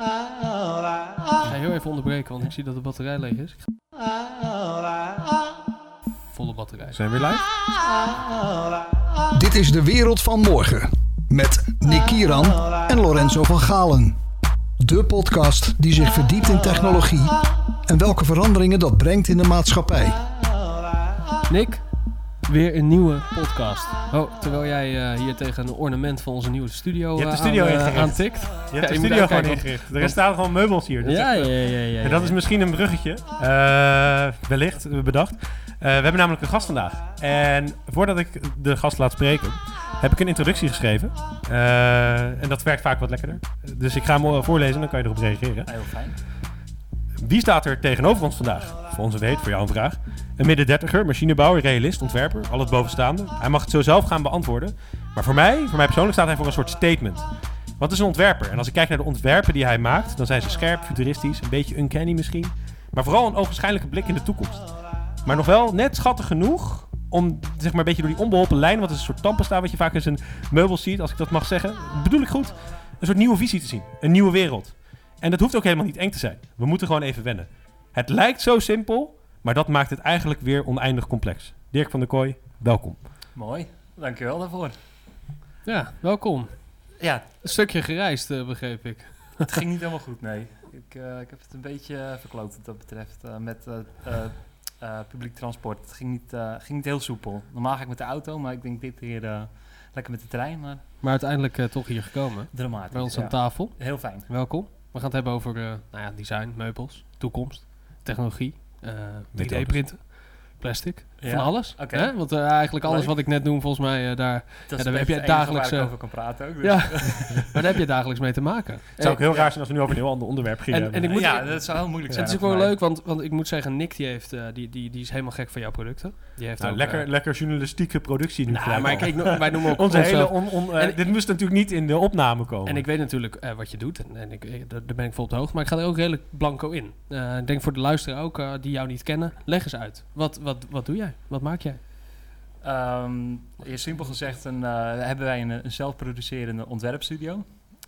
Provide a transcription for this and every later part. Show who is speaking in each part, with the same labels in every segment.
Speaker 1: Ik ga heel even onderbreken, want ik zie dat de batterij leeg is. Volle batterij.
Speaker 2: Zijn we weer live?
Speaker 3: Dit is de wereld van morgen. Met Nick Kieran en Lorenzo van Galen. De podcast die zich verdiept in technologie en welke veranderingen dat brengt in de maatschappij.
Speaker 1: Nick, weer een nieuwe podcast. Oh, terwijl jij eh, hier tegen een ornament van onze nieuwe studio,
Speaker 2: Je hebt de
Speaker 1: eh,
Speaker 2: studio
Speaker 1: aan, eh,
Speaker 2: ingericht.
Speaker 1: aantikt.
Speaker 2: Je hebt
Speaker 1: Ja,
Speaker 2: de
Speaker 1: je
Speaker 2: studio gewoon ingericht. Er staan gewoon meubels hier. Dat is
Speaker 1: Ja, ja, ja, ja, ja.
Speaker 2: En dat is misschien een bruggetje. eh, wellicht, bedacht. Eh, we hebben namelijk een gast vandaag. En voordat ik de gast laat spreken, heb ik een introductie geschreven. Eh, en dat werkt vaak wat lekkerder. Dus ik ga hem voorlezen, dan kan je erop reageren.
Speaker 4: Heel fijn.
Speaker 2: Wie staat er tegenover ons vandaag? Voor onze weet, voor jou een vraag. Een midden dertiger, machinebouwer, realist, ontwerper, al het bovenstaande. Hij mag het zo zelf gaan beantwoorden. Maar voor mij, voor mij persoonlijk, staat hij voor een soort statement. Wat is een ontwerper? En als ik kijk naar de ontwerpen die hij maakt, dan zijn ze scherp, futuristisch, een beetje uncanny misschien. Maar vooral een ogenschijnlijke blik in de toekomst. Maar nog wel net schattig genoeg om zeg maar een beetje door die onbeholpen lijn, wat is een soort tandpasta wat je vaak in zijn meubels ziet, als ik dat mag zeggen, bedoel ik goed, een soort nieuwe visie te zien. Een nieuwe wereld. En dat hoeft ook helemaal niet eng te zijn. We moeten gewoon even wennen. Het lijkt zo simpel, maar dat maakt het eigenlijk weer oneindig complex. Dirk van der Kooi, welkom.
Speaker 4: Mooi. Dankjewel daarvoor.
Speaker 1: Ja, welkom.
Speaker 4: Ja,
Speaker 1: Een stukje gereisd, eh, begreep ik.
Speaker 4: het ging niet helemaal goed, nee. Ik, eh, ik heb het een beetje eh, verkloot wat dat betreft. eh, met eh, eh, eh, publiek transport. Het ging niet, eh, ging niet heel soepel. Normaal ga ik met de auto, maar ik denk dit keer eh, lekker met de trein. Maar
Speaker 1: Maar uiteindelijk eh, toch hier gekomen.
Speaker 4: dramatisch.
Speaker 1: Bij ons
Speaker 4: ja.
Speaker 1: aan tafel.
Speaker 4: Heel fijn.
Speaker 1: Welkom. We gaan het hebben over eh, nou ja, design, meubels, toekomst, technologie, 3D-printen, plastic.
Speaker 4: Ja,
Speaker 1: Van alles. Hè? Want eh, eigenlijk alles
Speaker 4: Leuk.
Speaker 1: wat ik net noem, volgens mij, eh, daar, Ja,
Speaker 4: is
Speaker 1: heb je dagelijks,
Speaker 4: waar ik
Speaker 1: eh,
Speaker 4: over kan praten ook. dus.
Speaker 1: ja. maar daar heb je dagelijks mee te maken.
Speaker 2: Het zou ook heel
Speaker 1: Eh,
Speaker 2: raar zijn als we nu over een heel ander onderwerp gingen
Speaker 1: En- ik moet-
Speaker 4: ja, dat zou heel moeilijk zijn.
Speaker 1: Het is ook wel leuk, want, want ik moet zeggen, Nick die, heeft, eh, die, die, die is helemaal gek van jouw producten. Die heeft
Speaker 2: Nou,
Speaker 1: ook,
Speaker 2: lekker,
Speaker 1: eh,
Speaker 2: lekker journalistieke productie nu
Speaker 1: nou, maar kijk, no- wij noemen ook
Speaker 2: Onze hele on, on, eh,
Speaker 1: En-
Speaker 2: dit moest natuurlijk niet in de opname komen.
Speaker 1: En ik weet natuurlijk eh, wat je doet. En, en ik, daar daar ben ik vol op de hoogte. Maar ik ga er ook redelijk blanco in. Eh, ik denk voor de luisteraar ook, eh, die jou niet kennen. Leg eens uit. Wat, wat, wat doe jij? Wat maak jij?
Speaker 4: Ehm, ja, simpel gezegd een, eh, hebben wij een, zelfproducerende ontwerpstudio.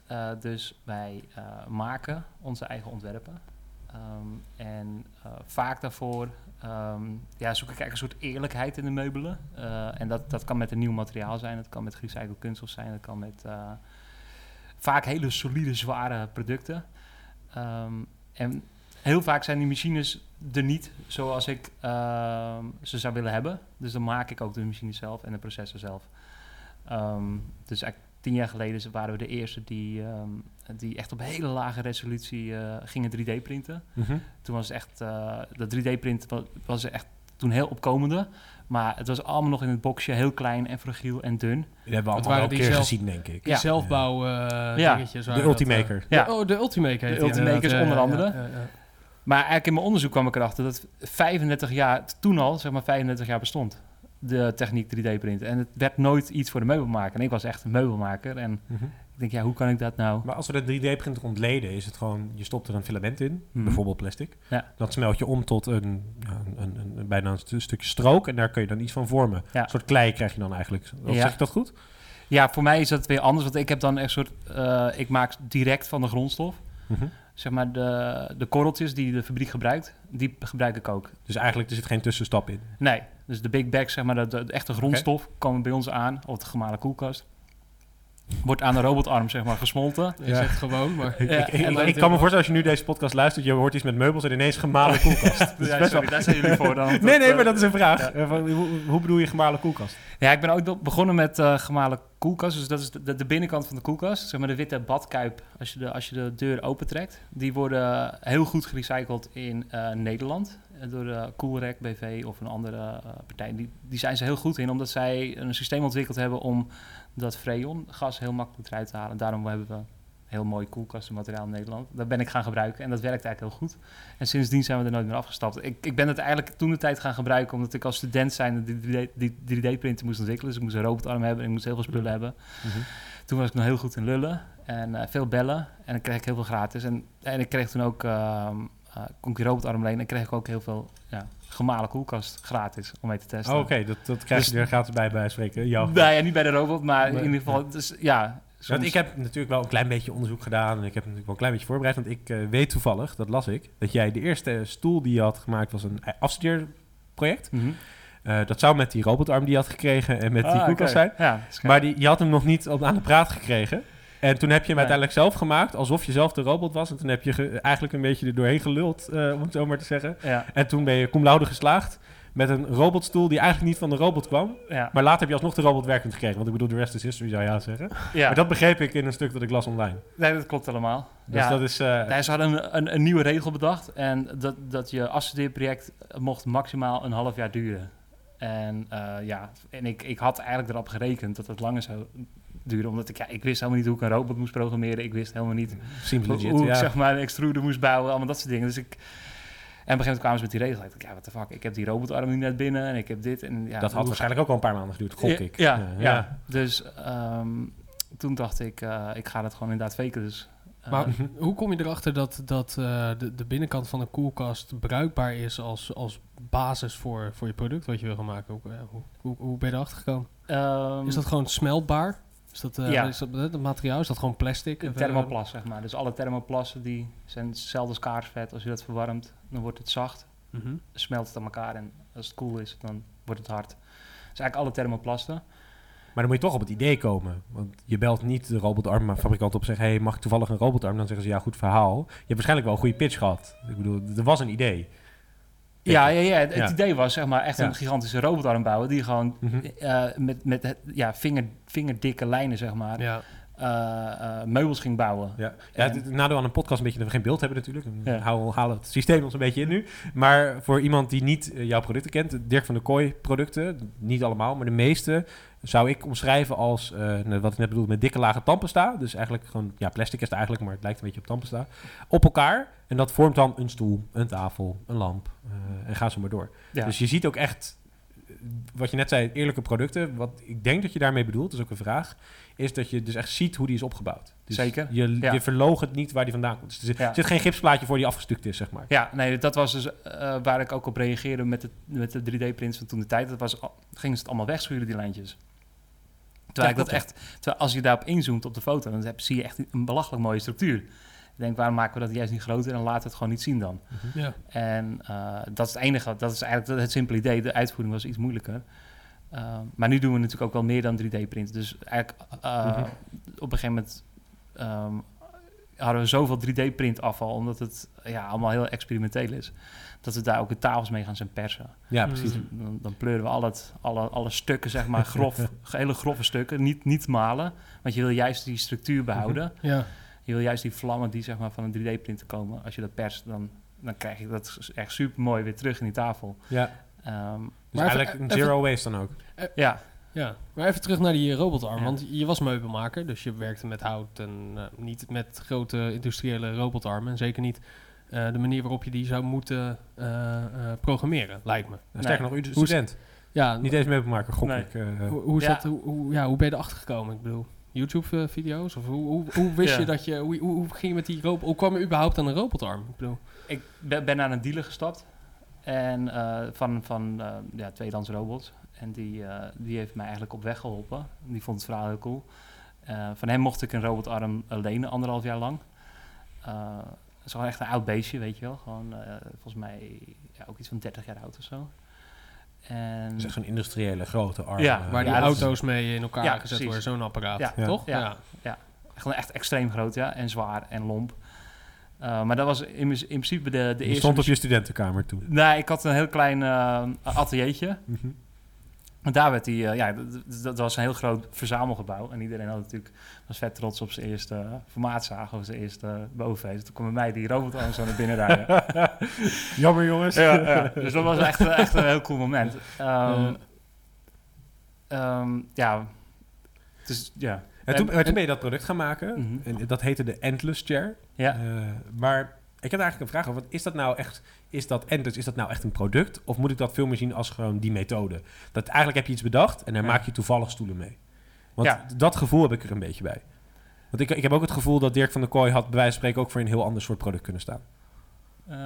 Speaker 4: Eh, dus wij eh, maken onze eigen ontwerpen. Ehm, en vaak daarvoor ehm, ja, zoek ik een soort eerlijkheid in de meubelen. En dat, dat kan met een nieuw materiaal zijn, dat kan met gerecycled kunststof zijn, dat kan met vaak hele solide, zware producten. En heel vaak zijn die machines er niet zoals ik ehm, ze zou willen hebben. Dus dan maak ik ook de machine zelf en de processor zelf. Ehm, dus eigenlijk tien jaar geleden waren we de eerste die, ehm, die echt op hele lage resolutie eh, gingen 3D printen.
Speaker 2: Mhm.
Speaker 4: Toen was het echt, eh dat 3D-print was, was echt toen heel opkomende. Maar het was allemaal nog in het boxje, heel klein en fragiel en dun.
Speaker 2: Die hebben we allemaal wel een
Speaker 1: die
Speaker 2: keer
Speaker 1: zelf-
Speaker 2: gezien, denk ik.
Speaker 1: Die
Speaker 4: Ja.
Speaker 1: zelfbouw eh,
Speaker 4: Ja.
Speaker 1: dingetjes.
Speaker 2: De
Speaker 1: waren dat,
Speaker 2: Ultimaker.
Speaker 4: Ja.
Speaker 1: Oh, de Ultimaker.
Speaker 4: De Ultimaker is onder
Speaker 1: Ja,
Speaker 4: andere. Maar eigenlijk in mijn onderzoek kwam ik erachter dat 35 jaar, toen al, zeg maar 35 jaar bestond. De techniek 3D-printen. En het werd nooit iets voor de meubelmaker. En ik was echt een meubelmaker. En
Speaker 2: Mhm.
Speaker 4: ik denk, ja, hoe kan ik dat nou?
Speaker 2: Maar als we de 3D-printer ontleden, is het gewoon... Je stopt er een filament in,
Speaker 4: Mhm.
Speaker 2: bijvoorbeeld plastic.
Speaker 4: Ja.
Speaker 2: Dat smelt je om tot een, een, een, een- bijna een stu- stukje strook. En daar kun je dan iets van vormen.
Speaker 4: Ja.
Speaker 2: Een soort klei krijg je dan eigenlijk. Of
Speaker 4: Ja.
Speaker 2: Zeg ik dat goed?
Speaker 4: Ja, voor mij is dat weer anders. Want ik heb dan echt soort... eh, ik maak direct van de grondstof.
Speaker 2: Mhm.
Speaker 4: Zeg maar de, de korreltjes die de fabriek gebruikt, die gebruik ik ook.
Speaker 2: Dus eigenlijk er zit geen tussenstap in.
Speaker 4: Nee, dus de big bags, zeg maar, de, de, de echte grondstof, komen bij ons aan, of de gemalen koelkast. Wordt aan de robotarm, zeg maar, gesmolten.
Speaker 1: Je
Speaker 2: Ja.
Speaker 1: zegt gewoon, maar...
Speaker 2: Ik,
Speaker 4: Ja,
Speaker 2: ik, ik,
Speaker 4: en
Speaker 2: ik kan me voorstellen als je nu deze podcast luistert, je hoort iets met meubels en ineens gemalen koelkast. Dat is best
Speaker 4: sorry,
Speaker 2: wel-
Speaker 4: daar zijn jullie voor dan.
Speaker 2: Nee, nee,
Speaker 4: eh,
Speaker 2: maar dat is een vraag.
Speaker 4: ja.
Speaker 2: Eh, van, hoe, hoe bedoel je gemalen koelkast?
Speaker 4: Ja, ik ben ook begonnen met eh, gemalen koelkast. Dus dat is de, de, de binnenkant van de koelkast. Zeg maar de witte badkuip, als je de, als je de deur opentrekt. Die worden heel goed gerecycled in eh, Nederland. Eh, Door de Coolrec BV of een andere eh, partij. Die, die zijn ze heel goed in, omdat zij een systeem ontwikkeld hebben om dat freongas heel makkelijk eruit te halen. Daarom hebben we heel mooi koelkastenmateriaal in Nederland. Dat ben ik gaan gebruiken en dat werkt eigenlijk heel goed. En sindsdien zijn we er nooit meer afgestapt. Ik, ik ben het eigenlijk toen de tijd gaan gebruiken, omdat ik als student zijn die 3D die 3D-printer moest ontwikkelen. Dus ik moest een robotarm hebben en ik moest heel veel spullen hebben. Toen was ik nog heel goed in lullen en eh, veel bellen. En dan kreeg ik heel veel gratis. En, en ik kreeg toen ook, ehm eh, kon ik die robotarm lenen en kreeg ik ook heel veel ja, gemalen koelkast gratis om mee te testen.
Speaker 2: Oh, Oké, dat, dat krijg
Speaker 4: Dus-
Speaker 2: je er gratis bij bij spreken. Jouw
Speaker 4: Nee, ja, niet bij de robot, maar
Speaker 2: Nee,
Speaker 4: in ieder geval, dus, ja,
Speaker 2: Want ik heb natuurlijk wel een klein beetje onderzoek gedaan en ik heb natuurlijk wel een klein beetje voorbereid, want ik eh, weet toevallig, dat las ik, dat jij de eerste stoel die je had gemaakt was een afstudeerproject.
Speaker 4: Mhm.
Speaker 2: Eh, dat zou met die robotarm die je had gekregen en met die
Speaker 4: Ah,
Speaker 2: koelkast zijn.
Speaker 4: Ja.
Speaker 2: Maar die, je had hem nog niet op, aan de praat gekregen. En toen heb je hem uiteindelijk zelf gemaakt, alsof je zelf de robot was. En toen heb je ge- eigenlijk een beetje er doorheen geluld, eh, om het zo maar te zeggen.
Speaker 4: ja,
Speaker 2: En toen ben je cum laude geslaagd met een robotstoel die eigenlijk niet van de robot kwam.
Speaker 4: ja,
Speaker 2: Maar later heb je alsnog de robot werkend gekregen. Want ik bedoel, de rest is history, zou je haast zeggen.
Speaker 4: ja.
Speaker 2: Maar dat begreep ik in een stuk dat ik las online.
Speaker 4: Nee, dat klopt helemaal.
Speaker 2: Dus
Speaker 4: ja.
Speaker 2: dat is... eh,
Speaker 4: Nee, ze hadden een, een, een nieuwe regel bedacht. En dat, dat je afstudeerproject mocht maximaal een half jaar duren. En eh, ja, en ik, ik had eigenlijk erop gerekend dat het langer zou duren. Omdat ik, ja, ik wist helemaal niet hoe ik een robot moest programmeren. Ik wist helemaal niet hoe,
Speaker 2: legit,
Speaker 4: hoe ik
Speaker 2: ja.
Speaker 4: zeg maar een extruder moest bouwen. Allemaal dat soort dingen. Dus ik... En op een gegeven moment kwamen ze met die regel. Ik dacht, ja, wat de fuck. Ik heb die robotarm nu net binnen en ik heb dit. En, ja,
Speaker 2: dat had waarschijnlijk ook al een paar maanden geduurd, gok ik.
Speaker 4: Ja, ja, dus ehm, toen dacht ik, eh, ik ga dat gewoon inderdaad faken. Dus, eh,
Speaker 1: Maar hoe kom je erachter dat, dat eh, de, de binnenkant van een koelkast bruikbaar is als, als basis voor, voor je product wat je wil gaan maken? Hoe, hoe, hoe, hoe ben je erachter gekomen?
Speaker 4: ehm,
Speaker 1: Is dat gewoon smeltbaar? Is dat, eh,
Speaker 4: Ja.
Speaker 1: is dat het materiaal? Is dat gewoon plastic?
Speaker 4: Een
Speaker 1: eh,
Speaker 4: thermoplas, zeg maar. Dus alle thermoplassen die zijn hetzelfde als kaarsvet. Als je dat verwarmt, dan wordt het zacht.
Speaker 1: mhm.
Speaker 4: Dan smelt het aan elkaar en als het koel is, dan wordt het hard. Dus eigenlijk alle thermoplasten.
Speaker 2: Maar dan moet je toch op het idee komen. Want je belt niet de robotarmfabrikant op en zegt... hey, mag ik toevallig een robotarm? Dan zeggen ze, ja, goed verhaal. Je hebt waarschijnlijk wel een goede pitch gehad. Ik bedoel, er was een idee.
Speaker 4: Ja, ja, ja, het,
Speaker 2: Ja.
Speaker 4: idee was zeg maar echt
Speaker 2: Ja.
Speaker 4: een gigantische robotarm bouwen die gewoon
Speaker 2: Mhm.
Speaker 4: eh, met, met ja, vinger, vingerdikke lijnen zeg maar Eh, eh, meubels ging bouwen.
Speaker 2: Ja, ja het, het nadeel aan een podcast een beetje dat we geen beeld hebben natuurlijk.
Speaker 4: Ja.
Speaker 2: hou- halen het systeem ons een beetje in nu. Maar voor iemand die niet eh, jouw producten kent, Dirk van der Kooi producten, niet allemaal, maar de meeste zou ik omschrijven als, nou, wat ik net bedoelde, met dikke lage tandpasta. Dus eigenlijk gewoon, ja, plastic is het eigenlijk, maar het lijkt een beetje op tandpasta. Op elkaar. En dat vormt dan een stoel, een tafel, een lamp. en ga zo maar door.
Speaker 4: Ja.
Speaker 2: Dus je ziet ook echt, wat je net zei, eerlijke producten. Wat ik denk dat je daarmee bedoelt, is ook een vraag, is dat je dus echt ziet hoe die is opgebouwd. Dus
Speaker 4: Zeker,
Speaker 2: Je,
Speaker 4: ja.
Speaker 2: je verloogt niet waar die vandaan komt. Dus er zit,
Speaker 4: Ja.
Speaker 2: zit geen gipsplaatje voor die afgestukt is, zeg maar.
Speaker 4: Ja, nee, dat was dus eh, waar ik ook op reageerde met de, met de 3D-prints van toen de tijd. Dat was, gingen ze het allemaal wegschuren, die lijntjes. Terwijl
Speaker 2: Ja,
Speaker 4: ik dat echt, terwijl als je daarop inzoomt op de foto, dan heb, zie je echt een belachelijk mooie structuur. Ik denk, waarom maken we dat juist niet groter en laten we het gewoon niet zien dan?
Speaker 1: Ja.
Speaker 4: En eh, dat is het enige, dat is eigenlijk het simpele idee. De uitvoering was iets moeilijker. Uh, maar nu doen we natuurlijk ook wel meer dan 3D-print. Dus eigenlijk uh,
Speaker 2: Mhm.
Speaker 4: op een gegeven moment um, hadden we zoveel 3D-print afval, omdat het ja, allemaal heel experimenteel is, dat we daar ook de tafels mee gaan zijn persen.
Speaker 2: Ja, precies.
Speaker 4: Dus dan, dan pleuren we al het, alle, alle stukken, zeg maar, grof, hele grove stukken, niet, niet malen, want je wil juist die structuur behouden.
Speaker 1: Ja.
Speaker 4: Je wil juist die vlammen die zeg maar, van een 3D-printer komen. Als je dat perst, dan, dan krijg je dat echt super mooi weer terug in die tafel.
Speaker 2: Ja.
Speaker 4: Um,
Speaker 2: Dus
Speaker 1: Maar
Speaker 2: eigenlijk een
Speaker 1: even-
Speaker 2: zero waste dan ook.
Speaker 4: ja,
Speaker 1: Ja, maar even terug naar die robotarm.
Speaker 4: Ja.
Speaker 1: Want je was meubelmaker, dus je werkte met hout en eh, niet met grote industriële robotarmen. En zeker niet eh, de manier waarop je die zou moeten eh, eh, programmeren, lijkt me.
Speaker 2: Sterker nog, u student.
Speaker 1: Ja,
Speaker 2: Niet eens meubelmaker, gok
Speaker 4: Nee.
Speaker 2: ik. eh.
Speaker 1: hoe, hoe, is
Speaker 4: Ja.
Speaker 1: dat, hoe, hoe- ja, hoe ben je erachter gekomen? Ik bedoel, YouTube-video's? Of hoe, hoe, hoe wist
Speaker 4: Ja.
Speaker 1: je dat je... Hoe, hoe, ging je met die robot... Hoe kwam je überhaupt aan een robotarm? Ik bedoel,
Speaker 4: ik ben, ben naar een dealer gestapt. En eh, van, van eh, ja, tweedehands robots. En die, eh, die heeft mij eigenlijk op weg geholpen. Die vond het verhaal heel cool. Eh, van hem mocht ik een robotarm lenen, anderhalf jaar lang. Eh, dat is gewoon echt een oud beestje, weet je wel. Gewoon, eh, volgens mij ja, ook iets van 30 jaar oud of zo. En,
Speaker 2: Dat is echt zo'n industriële grote arm.
Speaker 4: Ja,
Speaker 1: waar die
Speaker 4: ja, dat is-
Speaker 1: auto's mee in elkaar
Speaker 4: Ja,
Speaker 1: gezet
Speaker 4: precies.
Speaker 1: worden, zo'n apparaat.
Speaker 4: Ja.
Speaker 2: Ja.
Speaker 1: Toch?
Speaker 4: Ja. gewoon echt extreem groot, ja. En zwaar en lomp. Eh, maar dat was in, in principe de, de
Speaker 2: Die
Speaker 4: eerste...
Speaker 2: stond op je studentenkamer toen.
Speaker 4: Nee, ik had een heel klein eh, ateliertje.
Speaker 2: Mhm.
Speaker 4: En daar werd die, eh, ja, dat, was een heel groot verzamelgebouw. En iedereen had natuurlijk, was vet trots op zijn eerste uh, formaatzaag of zijn eerste uh, bovenfeest. Toen kwam bij mij die robotarm zo naar binnen rijden.
Speaker 2: Jammer jongens.
Speaker 4: ja, ja. Dus dat was echt, echt een heel cool moment. Um, um, ja, dus ja.
Speaker 2: En toen,
Speaker 4: En-
Speaker 2: en toen ben je dat product gaan maken.
Speaker 4: Mhm.
Speaker 2: En dat heette de Endless Chair.
Speaker 4: Ja.
Speaker 2: Eh, maar ik heb eigenlijk een vraag over. Is dat nou echt? Is dat Endless? Is dat nou echt een product? Of moet ik dat veel meer zien als gewoon die methode? Dat eigenlijk heb je iets bedacht en daar
Speaker 4: Ja.
Speaker 2: maak je toevallig stoelen mee. Want
Speaker 4: Ja.
Speaker 2: dat gevoel heb ik er een beetje bij. Want ik, ik heb ook het gevoel dat Dirk van der Kooi had bij wijze van spreken ook voor een heel ander soort product kunnen staan.
Speaker 4: Eh,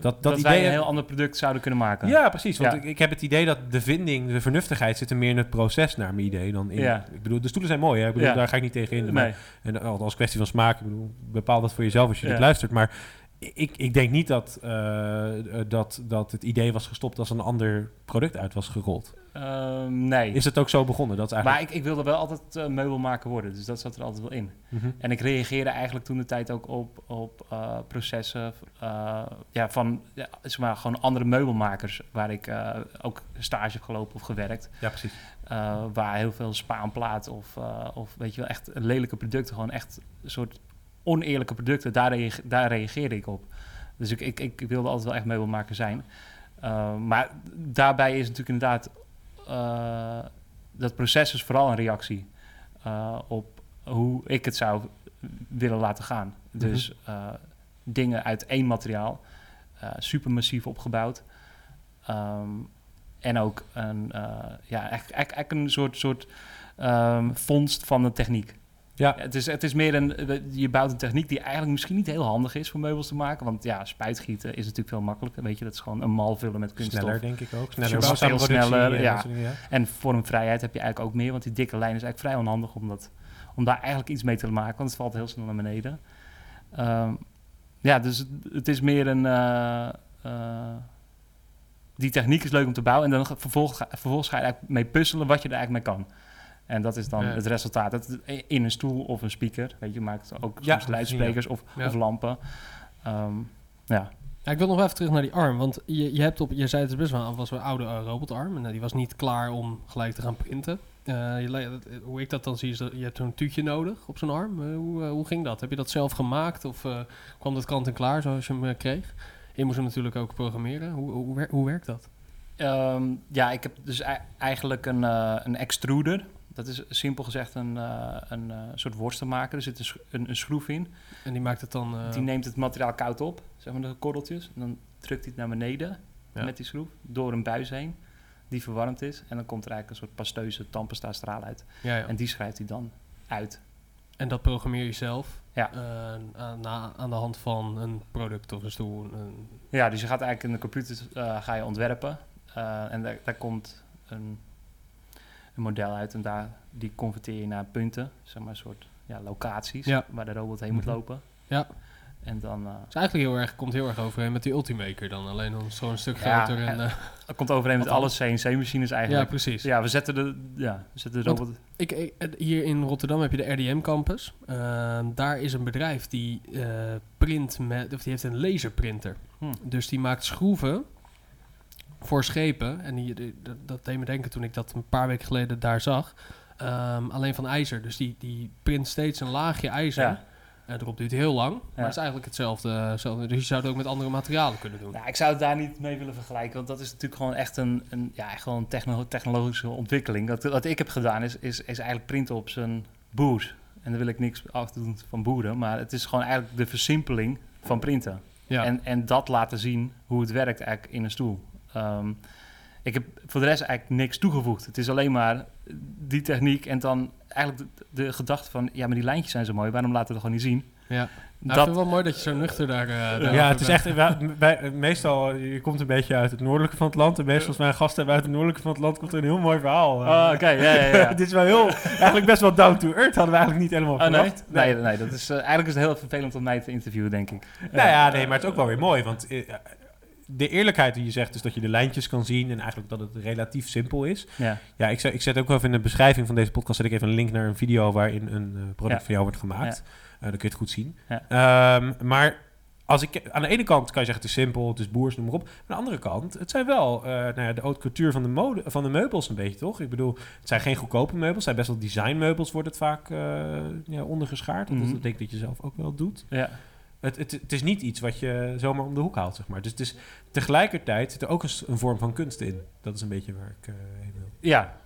Speaker 2: dat
Speaker 4: dat,
Speaker 2: idee
Speaker 4: wij een heel ander product zouden kunnen maken.
Speaker 2: Ja, precies. Want
Speaker 4: Ja.
Speaker 2: Ik, ik heb het idee dat de vinding, de vernuftigheid zit er meer in het proces naar mijn idee dan in...
Speaker 4: Ja.
Speaker 2: Ik bedoel, de stoelen zijn mooi, hè? Ik bedoel,
Speaker 4: Ja.
Speaker 2: daar ga ik niet tegen in. Maar,
Speaker 4: Nee.
Speaker 2: en al- als kwestie van smaak, ik bedoel, bepaal dat voor jezelf als je dit luistert. Maar ik, ik denk niet dat, eh, dat, dat het idee was gestopt als een ander product uit was gerold.
Speaker 4: Ehm, nee.
Speaker 2: Is het ook zo begonnen? Dat is
Speaker 4: maar
Speaker 2: eigenlijk...
Speaker 4: ik, ik wilde wel altijd eh, meubelmaker worden, dus dat zat er altijd wel in.
Speaker 2: Mhm.
Speaker 4: En ik reageerde eigenlijk toen de tijd ook op, op eh, processen eh, ja, van ja, zeg maar, gewoon andere meubelmakers waar ik ook stage heb gelopen of gewerkt.
Speaker 2: Ja, precies.
Speaker 4: waar heel veel spaanplaat of, of weet je wel, echt lelijke producten, gewoon echt een soort oneerlijke producten, daar, reage- daar reageerde ik op. Dus ik, ik, ik wilde altijd wel echt meubelmaker zijn. Maar daarbij is natuurlijk inderdaad, uh, dat proces is vooral een reactie uh, op hoe ik het zou willen laten gaan. Dus uh, dingen uit één materiaal, supermassief opgebouwd. Um, en ook een, ja, eigenlijk, eigenlijk een soort, soort um, vondst van de techniek.
Speaker 2: Ja.
Speaker 4: Het, is, het is meer een, je bouwt een techniek die eigenlijk misschien niet heel handig is voor meubels te maken. Want ja, spuitgieten is natuurlijk veel makkelijker. Weet je, dat is gewoon een mal vullen met kunststof.
Speaker 2: Sneller, denk ik ook. Sneller,
Speaker 4: Veel
Speaker 2: veel
Speaker 4: sneller,
Speaker 2: en
Speaker 4: ja.
Speaker 2: dingen, ja.
Speaker 4: En vormvrijheid heb je eigenlijk ook meer, want die dikke lijn is eigenlijk vrij onhandig om, dat, om daar eigenlijk iets mee te maken, want het valt heel snel naar beneden. Um, ja, dus het, het, is meer een... Uh, uh, die techniek is leuk om te bouwen en dan vervolgens, vervolgens ga je eigenlijk mee puzzelen wat je er eigenlijk mee kan. En dat is dan ja. het resultaat. Dat in een stoel of een speaker. Weet je, maakt ook
Speaker 2: Ja,
Speaker 4: soms luidsprekers of,
Speaker 1: Ja.
Speaker 4: of lampen. Um, ja.
Speaker 1: Ja, ik wil nog even terug naar die arm. Want je, je, hebt op, je zei het is best wel, was een oude uh, robotarm. En uh, die was niet klaar om gelijk te gaan printen. Uh, je, hoe ik dat dan zie, is dat je hebt zo'n tuutje nodig op zo'n arm. Uh, hoe, hoe ging dat? Heb je dat zelf gemaakt? Of uh, kwam dat kant en klaar zoals je hem uh, kreeg? Je moest hem natuurlijk ook programmeren. Hoe, hoe, hoe werkt dat?
Speaker 4: Um, ja, ik heb dus eigenlijk een, uh, een extruder. Dat is simpel gezegd een, uh, een uh, soort worstenmaker. Er zit een, een, schroef in.
Speaker 1: En die maakt het dan...
Speaker 4: Die neemt het materiaal koud op, zeg maar de korreltjes. En dan drukt hij het naar beneden ja. met die schroef. Door een buis heen, die verwarmd is. En dan komt er eigenlijk een soort pasteuze tandpasta straal uit.
Speaker 1: Ja, ja.
Speaker 4: En die schrijft hij dan uit.
Speaker 1: En dat programmeer je zelf?
Speaker 4: Ja.
Speaker 1: aan, aan, de hand van een product of een stoel? Een...
Speaker 4: Ja, dus je gaat eigenlijk in de computer ga je ontwerpen. En daar, daar komt een, een, model uit en daar, die converteer je naar punten, zeg maar een soort ja, locaties
Speaker 1: ja.
Speaker 4: waar de robot heen moet lopen.
Speaker 1: Ja.
Speaker 4: En dan... Uh,
Speaker 1: is eigenlijk heel erg, komt heel erg overeen met die Ultimaker dan, alleen dan zo'n een stuk groter.
Speaker 4: Ja,
Speaker 1: en, uh,
Speaker 4: het komt overeen met alle CNC-machines eigenlijk.
Speaker 1: Ja, precies.
Speaker 4: Ja, we zetten de, ja, we zetten de robot...
Speaker 1: Ik, ik, hier in Rotterdam heb je de RDM Campus. Uh, daar is een bedrijf die uh, print met, of die heeft een laserprinter.
Speaker 4: Hm.
Speaker 1: Dus die maakt schroeven voor schepen. En die, die, dat, deed me denken toen ik dat een paar weken geleden daar zag. Um, alleen van ijzer. Dus die, die print steeds een laagje ijzer. Ja. Uh, erop duurt heel lang. Ja. Maar het is eigenlijk hetzelfde, hetzelfde. Dus je zou het ook met andere materialen kunnen doen.
Speaker 4: Nou, ik zou het daar niet mee willen vergelijken. Want dat is natuurlijk gewoon echt een, een, ja, gewoon techno technologische ontwikkeling. Dat, wat ik heb gedaan is, is, is eigenlijk printen op zijn boer. En daar wil ik niks afdoen van boeren. Maar het is gewoon eigenlijk de versimpeling van printen.
Speaker 1: Ja.
Speaker 4: En, en dat laten zien hoe het werkt eigenlijk in een stoel. Um, ik heb voor de rest eigenlijk niks toegevoegd. Het is alleen maar die techniek en dan eigenlijk de, de gedachte van... ja, maar die lijntjes zijn zo mooi, waarom laten we het gewoon niet zien?
Speaker 1: Ja, nou, dat vind ik wel mooi dat je zo nuchter daar... Uh,
Speaker 2: ja, het is echt... Wij, wij, meestal, je komt een beetje uit het noordelijke van het land... en meestal als wij een gast hebben uit het noordelijke van het land... komt er een heel mooi verhaal.
Speaker 4: Oh, oké, okay, ja, ja, ja.
Speaker 2: Dit is wel heel... Eigenlijk best wel down to earth hadden we eigenlijk niet helemaal
Speaker 4: oh,
Speaker 2: verwacht.
Speaker 4: Nee? nee, nee, dat is... Uh, eigenlijk is het heel vervelend om mij te interviewen, denk ik.
Speaker 2: Nou ja, nee, maar het is ook wel weer mooi, want... Uh, de eerlijkheid die je zegt is dat je de lijntjes kan zien en eigenlijk dat het relatief simpel is.
Speaker 4: Ja,
Speaker 2: ja ik, zet, ik zet ook even in de beschrijving van deze podcast zet ik even een link naar een video waarin een uh, product
Speaker 4: ja.
Speaker 2: van jou wordt gemaakt. Ja. Uh, dan kun je het goed zien.
Speaker 4: Ja.
Speaker 2: Um, maar als ik, aan de ene kant kan je zeggen het is simpel, het is boers, noem maar op. Aan de andere kant, het zijn wel uh, nou ja, de haute couture van de, mode, van de meubels een beetje, toch? Ik bedoel, het zijn geen goedkope meubels, het zijn best wel designmeubels, wordt het vaak ja, ondergeschaard. Mm -hmm. Dat denk ik dat je zelf ook wel doet.
Speaker 4: Ja.
Speaker 2: Het, het, het, is niet iets wat je zomaar om de hoek haalt, zeg maar. Dus het is, tegelijkertijd zit er ook een, een vorm van kunst in. Dat is een beetje waar ik uh, heen wil.
Speaker 4: Ja,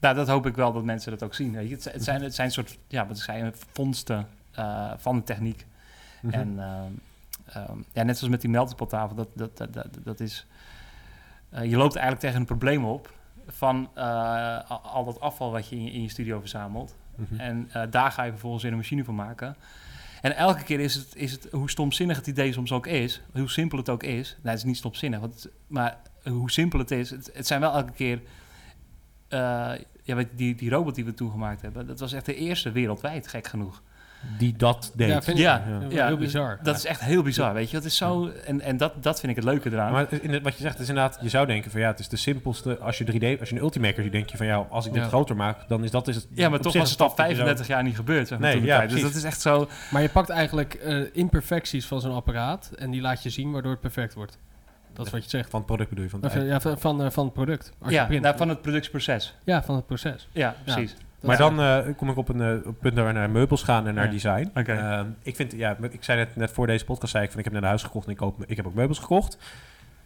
Speaker 4: nou, dat hoop ik wel dat mensen dat ook zien. Weet je. Het, het, zijn, het zijn soort, ja, wat zijn vondsten uh, van de techniek. Mm -hmm. En uh, um, ja, net zoals met die meltingpottafel, dat, dat, dat, dat, dat is... Uh, je loopt eigenlijk tegen een probleem op van al, dat afval wat je in, in je studio verzamelt. Mm -hmm. En daar ga je vervolgens in een machine van maken. En elke keer is het, is het, hoe stomzinnig het idee soms ook is, hoe simpel het ook is. Nou, het is niet stomzinnig, want maar hoe simpel het is. Het, zijn wel elke keer... ja, weet die, die robot die we toen gemaakt hebben, dat was echt de eerste wereldwijd, gek genoeg.
Speaker 2: Die dat deed.
Speaker 1: Ja, vind
Speaker 4: Ja,
Speaker 1: ik ja,
Speaker 4: ja,
Speaker 1: heel bizar.
Speaker 4: Dat is echt heel bizar, weet je. Dat is zo, en, en dat, dat vind ik het leuke eraan.
Speaker 2: Maar in het- wat je zegt is inderdaad, je zou denken van ja, het is de simpelste. Als je 3D, als je een Ultimaker ziet, denk je van ja, als ik dit
Speaker 1: Ja.
Speaker 2: groter maak, dan is dat is het.
Speaker 4: ja, maar toch was het al
Speaker 2: stap dat je zo-
Speaker 4: 35 jaar niet gebeurd, zeg maar,
Speaker 2: Nee,
Speaker 4: de
Speaker 2: ja.
Speaker 4: Dus dat is echt zo...
Speaker 1: Maar je pakt eigenlijk eh, imperfecties van zo'n apparaat en die laat je zien waardoor het perfect wordt. Dat is wat je zegt.
Speaker 2: Van het product bedoel je van
Speaker 1: eh, ja, van, van, eh, van het product. Als je
Speaker 4: Ja,
Speaker 1: print.
Speaker 4: nou, van het productieproces.
Speaker 1: ja, van het proces.
Speaker 4: Ja, precies.
Speaker 2: Maar dan eh, kom ik op een eh, op punt waar we naar meubels gaan en naar
Speaker 4: Ja.
Speaker 2: design. Ehm, ik vind, ja, ik zei net, net voor deze podcast, zei ik van ik heb net een huis gekocht en ik, koop, ik heb ook meubels gekocht.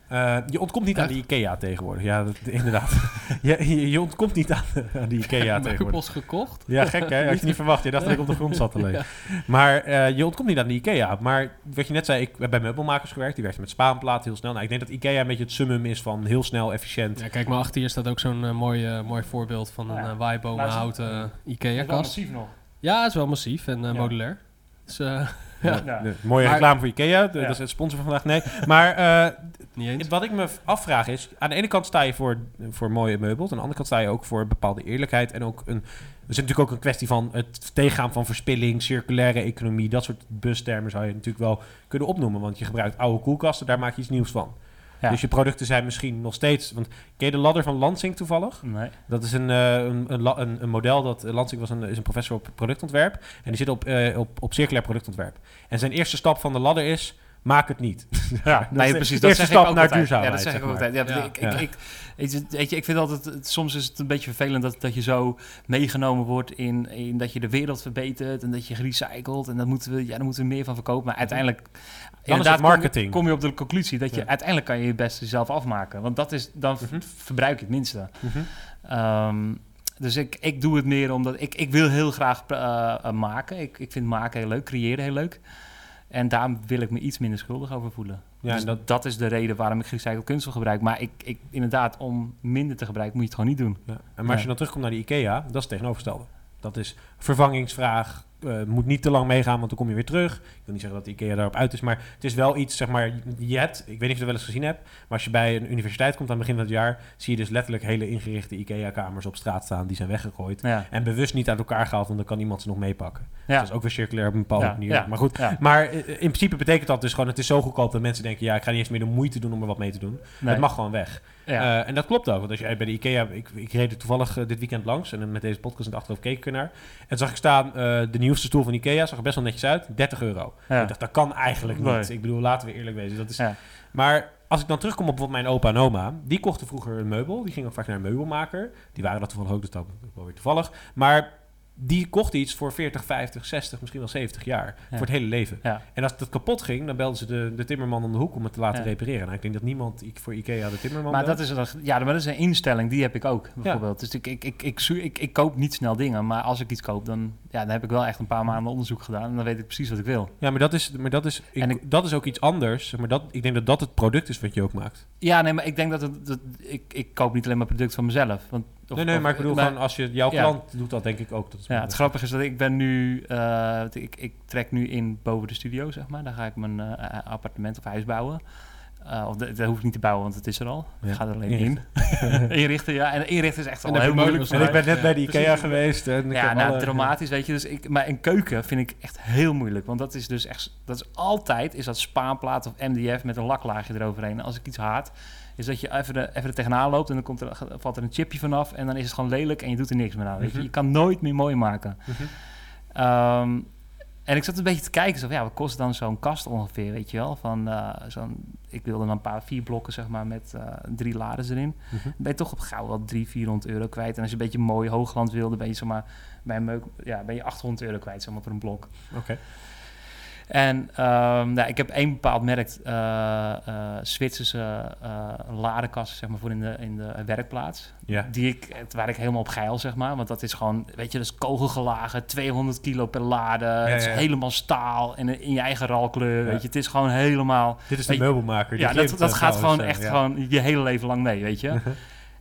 Speaker 2: Eh, je ontkomt niet aan die IKEA tegenwoordig. Ja, dat, inderdaad. je, je, je ontkomt niet aan, aan die IKEA tegenwoordig.
Speaker 1: meubels gekocht.
Speaker 2: Ja, gek hè? Had je niet verwacht. Je dacht dat ik op de grond zat alleen.
Speaker 1: Ja.
Speaker 2: Maar eh, je ontkomt niet aan de IKEA. Maar wat je net zei, ik heb bij meubelmakers gewerkt. Die werkten met spaanplaten heel snel. Nou, ik denk dat IKEA een beetje het summum is van heel snel, efficiënt.
Speaker 1: Ja, kijk maar achter je staat ook zo'n eh, mooi, mooi voorbeeld van een
Speaker 4: Ja.
Speaker 1: waaibomen
Speaker 4: Maar het is-
Speaker 1: houten
Speaker 4: Dat is wel
Speaker 1: IKEA-kast.
Speaker 4: massief nog.
Speaker 1: Ja, het is wel massief en
Speaker 4: Ja.
Speaker 1: modulair. Dus
Speaker 2: Ja. Mooie
Speaker 1: Maar-
Speaker 2: reclame voor IKEA. De-
Speaker 4: Ja.
Speaker 2: Dat is het sponsor van vandaag. Nee. Maar eh,
Speaker 1: niet eens.
Speaker 2: wat ik me afvraag is... Aan de ene kant sta je voor, voor mooie meubels. Aan de andere kant sta je ook voor bepaalde eerlijkheid. En ook een... Er is natuurlijk ook een kwestie van het tegengaan van verspilling, circulaire economie. Dat soort bustermen zou je natuurlijk wel kunnen opnoemen. Want je gebruikt oude koelkasten, daar maak je iets nieuws van.
Speaker 4: Ja.
Speaker 2: Dus je producten zijn misschien nog steeds... Want ken je de ladder van Lansing toevallig?
Speaker 4: Nee.
Speaker 2: Dat is een, eh, een, een, model dat... eh, Lansing was een, is een professor op productontwerp. En die zit op, eh, op, op circulair productontwerp. En zijn eerste stap van de ladder is... Maak het niet.
Speaker 4: Ja,
Speaker 2: Dat
Speaker 4: nee,
Speaker 2: is de
Speaker 4: precies. Dat
Speaker 2: eerste stap naar duurzaamheid,
Speaker 4: Ja, dat zeg ik
Speaker 2: zeg
Speaker 4: ook
Speaker 2: maar.
Speaker 4: altijd. Ja,
Speaker 1: Ja.
Speaker 4: Ik, ik, ik, weet je, ik vind altijd, soms is het een beetje vervelend dat, dat je zo meegenomen wordt in, in dat je de wereld verbetert en dat je gerecycled en dat moeten we, ja, daar moeten we meer van verkopen. Maar uiteindelijk, inderdaad,
Speaker 2: het marketing.
Speaker 4: Kom, je, kom je op de conclusie dat je
Speaker 2: Ja.
Speaker 4: uiteindelijk kan je je best zelf afmaken. Want dat is, dan
Speaker 2: Mhm.
Speaker 4: verbruik je het minste.
Speaker 2: Mhm.
Speaker 4: Ehm, dus ik, ik doe het meer omdat ik, ik wil heel graag eh, eh, maken. Ik, ik vind maken heel leuk, creëren heel leuk. En daar wil ik me iets minder schuldig over voelen.
Speaker 2: Ja,
Speaker 4: dus dat,
Speaker 2: dat-
Speaker 4: is de reden waarom ik gerecycled kunststof gebruik. Maar ik, ik, inderdaad, om minder te gebruiken, moet je het gewoon niet doen.
Speaker 2: Ja. En maar als je dan terugkomt naar die IKEA, dat is het tegenovergestelde. Dat is vervangingsvraag. Eh, moet niet te lang meegaan, want dan kom je weer terug. Ik wil niet zeggen dat de IKEA daarop uit is, maar het is wel iets, zeg maar, je hebt, ik weet niet of je het wel eens gezien hebt, maar als je bij een universiteit komt aan het begin van het jaar, zie je dus letterlijk hele ingerichte IKEA-kamers op straat staan, die zijn weggegooid.
Speaker 4: Ja,
Speaker 2: En bewust niet uit elkaar gehaald, want dan kan iemand ze nog meepakken.
Speaker 4: ja.
Speaker 2: Dat is ook weer circulair op een bepaalde
Speaker 4: Ja,
Speaker 2: manier. Maar goed, maar eh, in principe betekent dat dus gewoon, het is zo goedkoop dat mensen denken, ja, ik ga niet eens meer de moeite doen om er wat mee te doen.
Speaker 4: Nee.
Speaker 2: Het mag gewoon weg.
Speaker 4: Ja.
Speaker 2: Eh, en dat klopt ook. Want als jij bij de IKEA... Ik, ik reed er toevallig eh, dit weekend langs. En met deze podcast in het achterhoofd keek ik ernaar. En zag ik staan... eh, de nieuwste stoel van IKEA zag er best wel netjes uit. 30 euro.
Speaker 4: Ja.
Speaker 2: Ik dacht, dat kan eigenlijk niet.
Speaker 4: Nee.
Speaker 2: Ik bedoel, laten we eerlijk wezen. Dat is,
Speaker 4: Ja.
Speaker 2: Maar als ik dan terugkom op bijvoorbeeld mijn opa en oma... Die kochten vroeger een meubel. Die gingen ook vaak naar een meubelmaker. Die waren dat toevallig ook. Dus dat wel weer toevallig. Maar... Die kochten iets voor 40, 50, 60, misschien wel 70 jaar. Voor het hele leven.
Speaker 4: Ja.
Speaker 2: En als dat kapot ging, dan belden ze de, de timmerman om de hoek om het te laten
Speaker 4: Ja.
Speaker 2: repareren. Nou, ik denk dat niemand voor IKEA de timmerman
Speaker 4: Maar
Speaker 2: belt.
Speaker 4: dat is, een- ja, maar dat is een instelling, die heb ik ook, bijvoorbeeld. Dus ik, ik, ik, ik, zoek- ik, ik koop niet snel dingen, maar als ik iets koop, dan, ja, dan heb ik wel echt een paar maanden onderzoek gedaan en dan weet ik precies wat ik wil.
Speaker 2: Ja, maar dat is, maar dat is, ik,
Speaker 4: En ik-
Speaker 2: dat is ook iets anders. Maar dat, ik denk dat dat het product is wat je ook maakt.
Speaker 4: Ja, nee, maar ik denk dat, het, dat ik, ik koop niet alleen maar product van mezelf. Want, of-
Speaker 2: nee, nee, maar ik bedoel gewoon als je jouw
Speaker 4: Ja.
Speaker 2: klant doet dat denk ik ook. Dat is
Speaker 4: Ja, het grappige is dat ik ben nu, eh, ik, ik trek nu in boven de studio, zeg maar. Daar ga ik mijn eh, appartement of huis bouwen. Eh, of dat, dat hoef ik niet te bouwen, want het is er al.
Speaker 2: Ja.
Speaker 4: Ik ga er alleen in. inrichten, ja. En inrichten is echt
Speaker 1: En
Speaker 4: al heel moeilijk
Speaker 2: En ik ben net bij de IKEA
Speaker 1: precies.
Speaker 2: geweest. En ik
Speaker 4: Ja,
Speaker 2: heb
Speaker 4: nou,
Speaker 2: alle-
Speaker 4: dramatisch, weet je. Dus ik, maar een keuken vind ik echt heel moeilijk. Want dat is dus echt... Dat is altijd is dat spaanplaat of MDF met een laklaagje eroverheen. Als ik iets haat, is dat je even, de, even er tegenaan loopt... en dan komt er, valt er een chipje vanaf... en dan is het gewoon lelijk en je doet er niks meer aan. Weet je.
Speaker 2: Mhm.
Speaker 4: je kan nooit meer mooi maken.
Speaker 2: Mhm.
Speaker 4: Ehm, en ik zat een beetje te kijken, zo, van, ja, wat kost dan zo'n kast ongeveer, weet je wel? Van, eh, zo'n, ik wilde dan een paar, vier blokken, zeg maar, met eh, drie lades erin. Dan ben je toch op gauw wel 300, 400 euro kwijt. En als je een beetje mooi hoogland wilde, ben je, zeg maar, bij een meuk, ja, ben je 800 euro kwijt, zeg maar, voor een blok.
Speaker 2: Oké.
Speaker 4: En nou, ik heb één bepaald merk, eh eh Zwitserse eh ladenkasten, zeg maar, voor in de, in de werkplaats.
Speaker 2: Ja.
Speaker 4: Die ik, waar ik helemaal op geil, zeg maar. Want dat is gewoon, weet je, dat is kogelgelagen, 200 kilo per lade. het is
Speaker 2: ja.
Speaker 4: helemaal staal en in je eigen ralkleur, weet je. Het is gewoon helemaal...
Speaker 2: Dit is de meubelmaker. die
Speaker 4: Ja, dat, dat gaat gewoon echt gewoon je hele leven lang mee, weet je.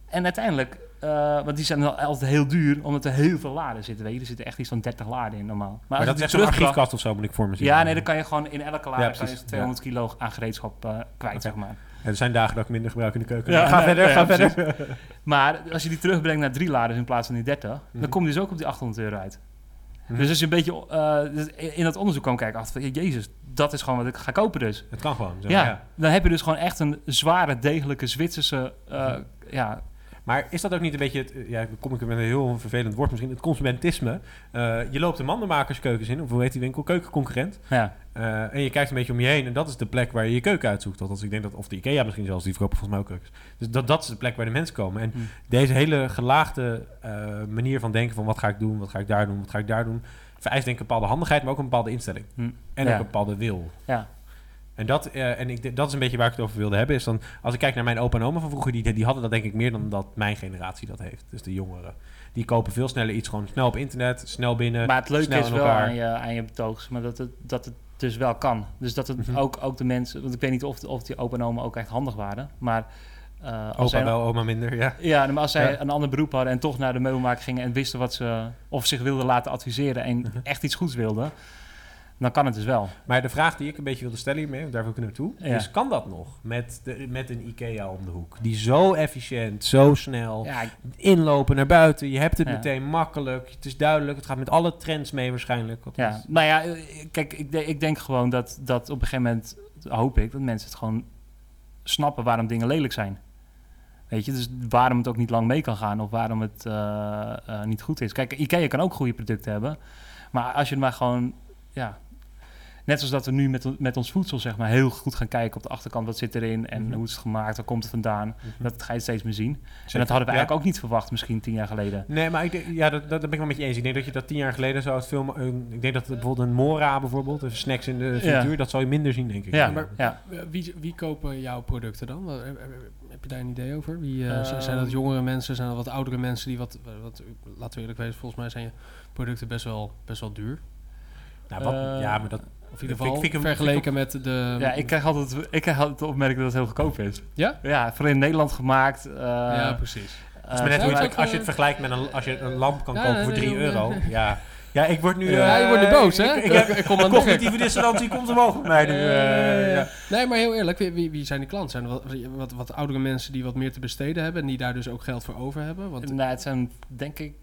Speaker 4: en uiteindelijk eh, want die zijn dan altijd heel duur, omdat er heel veel laden zitten. Weet je. Er zitten echt iets van 30 laden in normaal.
Speaker 2: Maar, dat is echt een archiefkast of zo, moet ik voor me zien.
Speaker 4: Ja, nee, dan kan je gewoon in elke lade
Speaker 2: Ja,
Speaker 4: kan je
Speaker 2: precies.
Speaker 4: 200 kilo aan gereedschap eh, kwijt, zeg maar.
Speaker 2: En er zijn dagen dat ik minder gebruik in de keuken.
Speaker 4: Ja,
Speaker 2: ga
Speaker 4: nee,
Speaker 2: verder,
Speaker 4: nee,
Speaker 2: ga verder.
Speaker 4: Maar als je die terugbrengt naar drie laden in plaats van die 30,
Speaker 2: Mhm.
Speaker 4: dan kom je dus ook op die 800 euro uit.
Speaker 2: Mhm.
Speaker 4: Dus als je een beetje eh, dus in dat onderzoek kwam kijken, achter van, jezus, dat is gewoon wat ik ga kopen dus.
Speaker 2: Het kan gewoon. Zeg
Speaker 4: Ja, dan heb je dus gewoon echt een zware, degelijke Zwitserse, eh, ja,
Speaker 2: Maar is dat ook niet een beetje, het, eh, ja, dan kom ik met een heel vervelend woord misschien, het consumentisme. Eh, je loopt de mandenmakerskeukens in, of hoe heet die winkel, keukenconcurrent.
Speaker 4: ja,
Speaker 2: Eh, en je kijkt een beetje om je heen en dat is de plek waar je je keuken uitzoekt. Althans, ik denk dat, of de IKEA misschien zelfs, die verkopen volgens mij ook keukens. Dus dat, dat is de plek waar de mensen komen. En
Speaker 4: Hm.
Speaker 2: deze hele gelaagde manier van denken van wat ga ik doen, wat ga ik daar doen, wat ga ik daar doen, vereist denk ik een bepaalde handigheid, maar ook een bepaalde instelling.
Speaker 4: Hm.
Speaker 2: En
Speaker 4: Ja.
Speaker 2: ook een bepaalde wil.
Speaker 4: ja.
Speaker 2: En, dat, eh, en ik, dat is een beetje waar ik het over wilde hebben. Is dan, als ik kijk naar mijn opa en oma van vroeger, die, die hadden dat denk ik meer dan dat mijn generatie dat heeft. Dus de jongeren. Die kopen veel sneller iets gewoon snel op internet, snel binnen.
Speaker 4: Maar het leuke is wel aan je, aan je betoogs, maar dat het, dat het dus wel kan. Dus dat het
Speaker 2: Mhm.
Speaker 4: ook, ook de mensen, want ik weet niet of, of die opa en oma ook echt handig waren, maar als
Speaker 2: Opa
Speaker 4: zij,
Speaker 2: wel, oma minder, ja.
Speaker 4: Ja, maar als zij
Speaker 2: Ja.
Speaker 4: een ander beroep hadden en toch naar de meubelmaker gingen en wisten wat ze, of zich wilden laten adviseren en
Speaker 2: Mhm.
Speaker 4: echt iets goeds wilden, dan kan het dus wel.
Speaker 2: Maar de vraag die ik een beetje wilde stellen hiermee, want daar wil ik naartoe,
Speaker 4: Ja.
Speaker 2: is kan dat nog met, de, met een IKEA om de hoek? Die zo efficiënt, zo snel,
Speaker 4: Ja, ik-
Speaker 2: inlopen naar buiten, je hebt het
Speaker 4: Ja.
Speaker 2: meteen makkelijk, het is duidelijk, het gaat met alle trends mee waarschijnlijk.
Speaker 4: ja. Nou ja, eh, kijk, ik, ik denk gewoon dat, dat op een gegeven moment, hoop ik, dat mensen het gewoon snappen waarom dingen lelijk zijn. Weet je, dus waarom het ook niet lang mee kan gaan of waarom het eh, eh, niet goed is. Kijk, IKEA kan ook goede producten hebben, maar als je maar gewoon, ja, net zoals dat we nu met, met ons voedsel zeg maar heel goed gaan kijken op de achterkant, wat zit erin en
Speaker 2: Mhm.
Speaker 4: hoe is het gemaakt, waar komt het vandaan,
Speaker 2: Mhm.
Speaker 4: dat ga je steeds meer zien. En dat hadden we
Speaker 2: Ja.
Speaker 4: eigenlijk ook niet verwacht misschien tien jaar geleden.
Speaker 2: Nee, maar ik denk, ja, dat, dat ben ik wel met je eens. Ik denk dat je dat tien jaar geleden zou het veel... een- ik denk dat bijvoorbeeld een Mora bijvoorbeeld, even snacks in de frituur, dat zou je minder zien, denk ik.
Speaker 4: Ja,
Speaker 1: maar-
Speaker 4: ja.
Speaker 1: Eh, Wie, wie kopen jouw producten dan? Heb- je daar een idee over? Wie, eh,
Speaker 4: Ehm.
Speaker 1: zijn dat jongere mensen? Zijn dat wat oudere mensen die wat, wat... Laten we eerlijk wezen, volgens mij zijn je producten best wel, best wel duur.
Speaker 2: Nou, wat,
Speaker 4: Eh,
Speaker 2: ja, maar dat...
Speaker 1: Of in ieder
Speaker 2: Vind ik-
Speaker 1: geval
Speaker 2: vind ik hem-
Speaker 1: vergeleken met de...
Speaker 4: Ja, ik krijg altijd, ik krijg altijd de opmerking dat het heel goedkoop is.
Speaker 1: Ja?
Speaker 4: Ja, vooral in Nederland gemaakt. eh,
Speaker 1: ja, precies.
Speaker 4: eh,
Speaker 2: Het is maar net hoe je
Speaker 1: het
Speaker 2: als je het
Speaker 1: eh,
Speaker 2: vergelijkt met een, als je een lamp kan
Speaker 1: Ja,
Speaker 2: kopen voor 3
Speaker 1: nee,
Speaker 2: euro. Ja. ja, ik word nu...
Speaker 1: Ja,
Speaker 2: eh,
Speaker 1: je wordt nu boos, hè?
Speaker 2: Ik, ik heb
Speaker 1: Ik kom
Speaker 2: de
Speaker 1: aan
Speaker 2: cognitieve dissonantie komt omhoog bij mij nu. eh, ja.
Speaker 1: Nee, maar heel eerlijk, wie, wie, wie zijn die klanten? Zijn er wat, wat, wat oudere mensen die wat meer te besteden hebben... en die daar dus ook geld voor over hebben? Want,
Speaker 4: nou, het zijn denk ik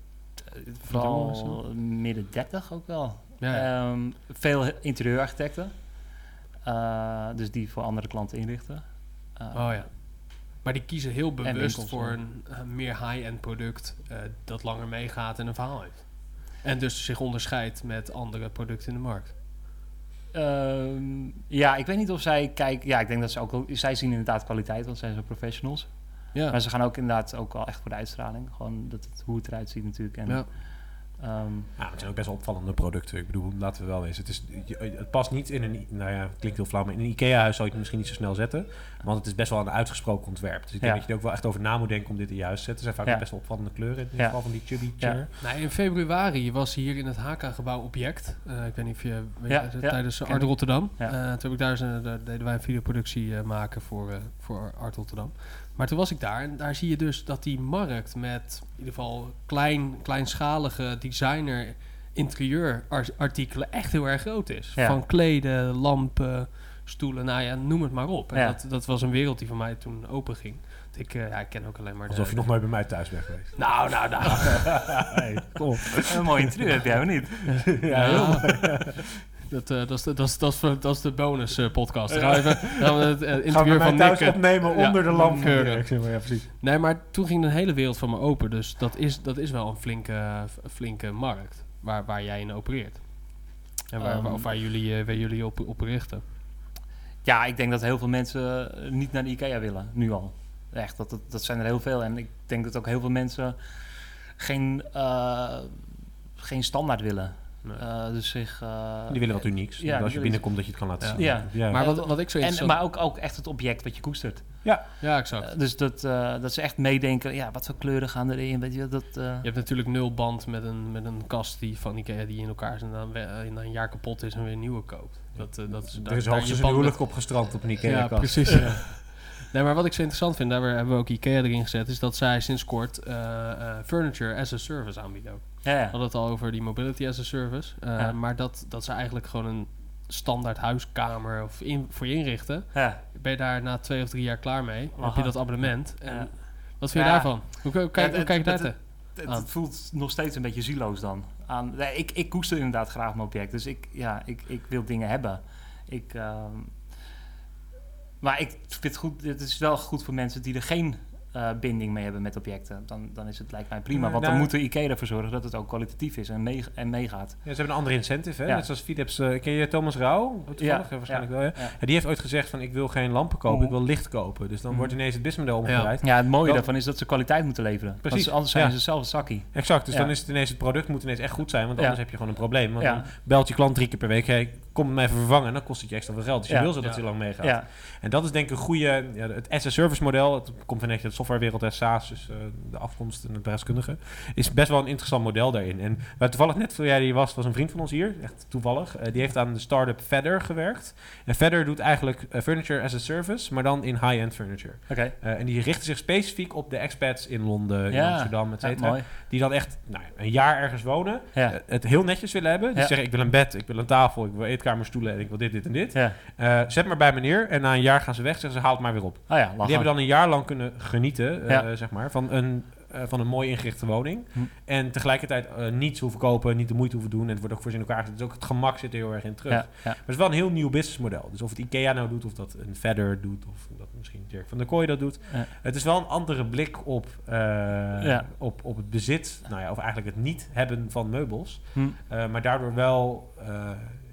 Speaker 4: eh, vooral midden 30 ook wel.
Speaker 1: Ja.
Speaker 4: Ehm, veel interieurarchitecten. Eh, dus die voor andere klanten inrichten. Eh,
Speaker 1: Oh ja. Maar die kiezen heel bewust voor een eh, meer high-end product dat langer meegaat en een verhaal heeft. En dus zich onderscheidt met andere producten in de markt.
Speaker 4: Ehm, ja, ik weet niet of zij kijken. Ja, ik denk dat ze ook. Zij zien inderdaad kwaliteit, want zij zijn zo professionals.
Speaker 1: Ja,
Speaker 4: Maar ze gaan ook inderdaad ook wel echt voor de uitstraling. Gewoon dat het, hoe het eruit ziet natuurlijk. En,
Speaker 1: ja.
Speaker 4: Ehm,
Speaker 2: Ja, het zijn ook best wel opvallende producten. Ik bedoel, laten we wel wezen. Het, is, het past niet in een... Nou ja, het klinkt heel flauw, maar in een IKEA-huis zou je het misschien niet zo snel zetten. Want het is best wel een uitgesproken ontwerp. Dus ik denk
Speaker 4: Ja.
Speaker 2: dat je er ook wel echt over na moet denken om dit in je huis te zetten. Er zijn vaak
Speaker 4: Ja.
Speaker 2: best wel opvallende kleuren. In ieder
Speaker 4: Ja.
Speaker 2: geval van die chubby
Speaker 4: Ja.
Speaker 2: chair.
Speaker 1: Nou, in februari was hier in het HK-gebouw Object. Eh, ik weet niet of je weet,
Speaker 4: Ja, ja,
Speaker 1: tijdens Art. Rotterdam.
Speaker 4: Ja.
Speaker 1: Eh, toen heb ik daar, daar deden wij een videoproductie eh, maken voor, eh, voor Art Rotterdam. Maar toen was ik daar en daar zie je dus dat die markt met in ieder geval klein, kleinschalige designer interieurartikelen echt heel erg groot is.
Speaker 4: Ja.
Speaker 1: Van kleden, lampen, stoelen, nou ja, noem het maar op. En
Speaker 4: Ja.
Speaker 1: dat, dat was een wereld die voor mij toen open ging. Ik, eh, ja, ik ken ook alleen maar
Speaker 2: Alsof
Speaker 1: de,
Speaker 2: je nog nooit bij mij thuis bent geweest.
Speaker 1: Nou, nou, nou.
Speaker 2: hey, kom
Speaker 4: een mooi interieur heb jij of niet?
Speaker 1: Ja, heel mooi. Dat, eh, dat, is de, dat, is, dat, is, dat is de bonus eh, podcast. Gaan we even gaan we het eh,
Speaker 2: mij
Speaker 1: van Nick...
Speaker 2: opnemen
Speaker 1: Ja,
Speaker 2: onder de lamp van
Speaker 1: keurig.
Speaker 2: Dirk, zeg maar. Ja, precies.
Speaker 1: Nee, maar toen ging de hele wereld van me open. Dus dat is, dat is wel een flinke, flinke markt waar, waar jij in opereert. En waar,
Speaker 4: Ehm.
Speaker 1: waar, of waar jullie, waar jullie op, op richten.
Speaker 4: Ja, ik denk dat heel veel mensen niet naar de IKEA willen, nu al. Echt, dat, dat, dat zijn er heel veel. En ik denk dat ook heel veel mensen geen, geen standaard willen.
Speaker 1: Nee.
Speaker 4: Eh, dus zich... eh,
Speaker 2: Die willen wat unieks.
Speaker 4: Ja,
Speaker 2: dat als je binnenkomt dat je het kan laten
Speaker 1: Ja.
Speaker 2: zien.
Speaker 4: Ja.
Speaker 1: maar
Speaker 4: Ja,
Speaker 1: wat, wat ik zo
Speaker 4: en,
Speaker 1: interessant...
Speaker 4: maar ook, ook echt het object wat je koestert.
Speaker 1: ja, exact.
Speaker 4: Eh, dus dat, eh, dat ze echt meedenken, ja, wat voor kleuren gaan erin, weet je, dat... eh,
Speaker 1: Je hebt natuurlijk nul band met een, met een kast die van Ikea die in elkaar is en dan een jaar kapot is en weer een nieuwe koopt. Dat, dat is,
Speaker 2: Er is
Speaker 1: daar
Speaker 2: hoogstens
Speaker 1: je
Speaker 2: een huwelijk opgestrand op een
Speaker 1: met-
Speaker 2: Ikea
Speaker 1: Ja,
Speaker 2: kast.
Speaker 1: precies. Ja. Nee, maar wat ik zo interessant vind, daar hebben we ook IKEA erin gezet, is dat zij sinds kort eh, eh, furniture as a service aanbieden ook.
Speaker 4: Ja,
Speaker 1: We
Speaker 4: ja.
Speaker 1: hadden het al over die mobility as a service. eh,
Speaker 4: Ja.
Speaker 1: Maar dat, dat ze eigenlijk gewoon een standaard huiskamer of in, voor je inrichten.
Speaker 4: ja.
Speaker 1: Ben je daar na twee of drie jaar klaar mee? Heb je dat abonnement. En wat vind je daarvan? Hoe, hoe, kijk, hoe kijk je daar
Speaker 4: het- het voelt nog steeds een beetje zieloos dan. Aan, nee, ik, ik koester inderdaad graag mijn object. Dus ik, ja, ik, ik wil dingen hebben. Ik, ehm, maar ik vind het goed. Het is wel goed voor mensen die er geen eh, binding mee hebben met objecten. Dan, dan is het lijkt mij prima. Want
Speaker 2: nou-
Speaker 4: dan moet de IKEA ervoor zorgen dat het ook kwalitatief is en, mee, en meegaat.
Speaker 2: Ja, ze hebben een andere incentive, hè?
Speaker 4: Ja.
Speaker 2: Net zoals Philips. eh, ken je Thomas Rauw? Toevallig?
Speaker 4: Ja,
Speaker 2: waarschijnlijk wel, ja. Die heeft ooit gezegd van, ik wil geen lampen kopen,
Speaker 4: Mhm.
Speaker 2: ik wil licht kopen. Dus dan
Speaker 4: Mhm.
Speaker 2: wordt ineens het businessmodel omgedraaid.
Speaker 4: Ja, het mooie
Speaker 2: Dan-
Speaker 4: daarvan is dat ze kwaliteit moeten leveren.
Speaker 2: Precies,
Speaker 4: Want anders zijn ze hetzelfde zakkie.
Speaker 2: Exact, dus dan is het ineens, het product moet ineens echt goed zijn, want anders heb je gewoon een probleem. Want dan belt je klant drie keer per week, hey, kom het mij even vervangen, en dan kost het je extra veel geld. Dus je
Speaker 4: Ja.
Speaker 2: wil zo dat
Speaker 1: Ja.
Speaker 2: hij lang meegaat.
Speaker 4: Ja,
Speaker 2: En dat is denk ik een goede, ja, het as-a-service model, het komt van de softwarewereld en SaaS, dus eh, de afkomst en het bedrijfskundige, is best wel een interessant model daarin. En waar toevallig net voor jij hier was, was een vriend van ons hier, echt toevallig, eh, die heeft aan de start-up Feather gewerkt. En Feather doet eigenlijk eh, furniture as a service, maar dan in high-end furniture.
Speaker 4: oké.
Speaker 2: Eh, en die richten zich specifiek op de expats in Londen, in. Amsterdam, et cetera. die dan echt nou, een jaar ergens wonen,
Speaker 4: Ja.
Speaker 2: het heel netjes willen hebben. Die
Speaker 4: Ja.
Speaker 2: zeggen, ik wil een bed, ik wil een tafel, ik wil eetkamerstoelen en ik wil dit, dit en dit.
Speaker 4: Ja.
Speaker 2: Eh, zet maar bij meneer en na een jaar gaan ze weg, zeggen ze, haal het maar weer op.
Speaker 4: Oh ja.
Speaker 2: Die hebben dan een jaar lang kunnen genieten, eh,
Speaker 4: Ja.
Speaker 2: zeg maar, van een, eh, van een mooi ingerichte woning.
Speaker 4: Hm.
Speaker 2: En tegelijkertijd niets hoeven kopen, niet de moeite hoeven doen. En het wordt ook voor ze in elkaar gezet. Dus ook het gemak zit er heel erg in terug. Maar het is wel een heel nieuw businessmodel. Dus of het IKEA nou doet, of dat een Feather doet, of dat misschien Dirk van der Kooi dat doet. Het is wel een andere blik op, op, op het bezit, nou ja, of eigenlijk het niet hebben van meubels.
Speaker 4: Hm.
Speaker 2: Maar daardoor wel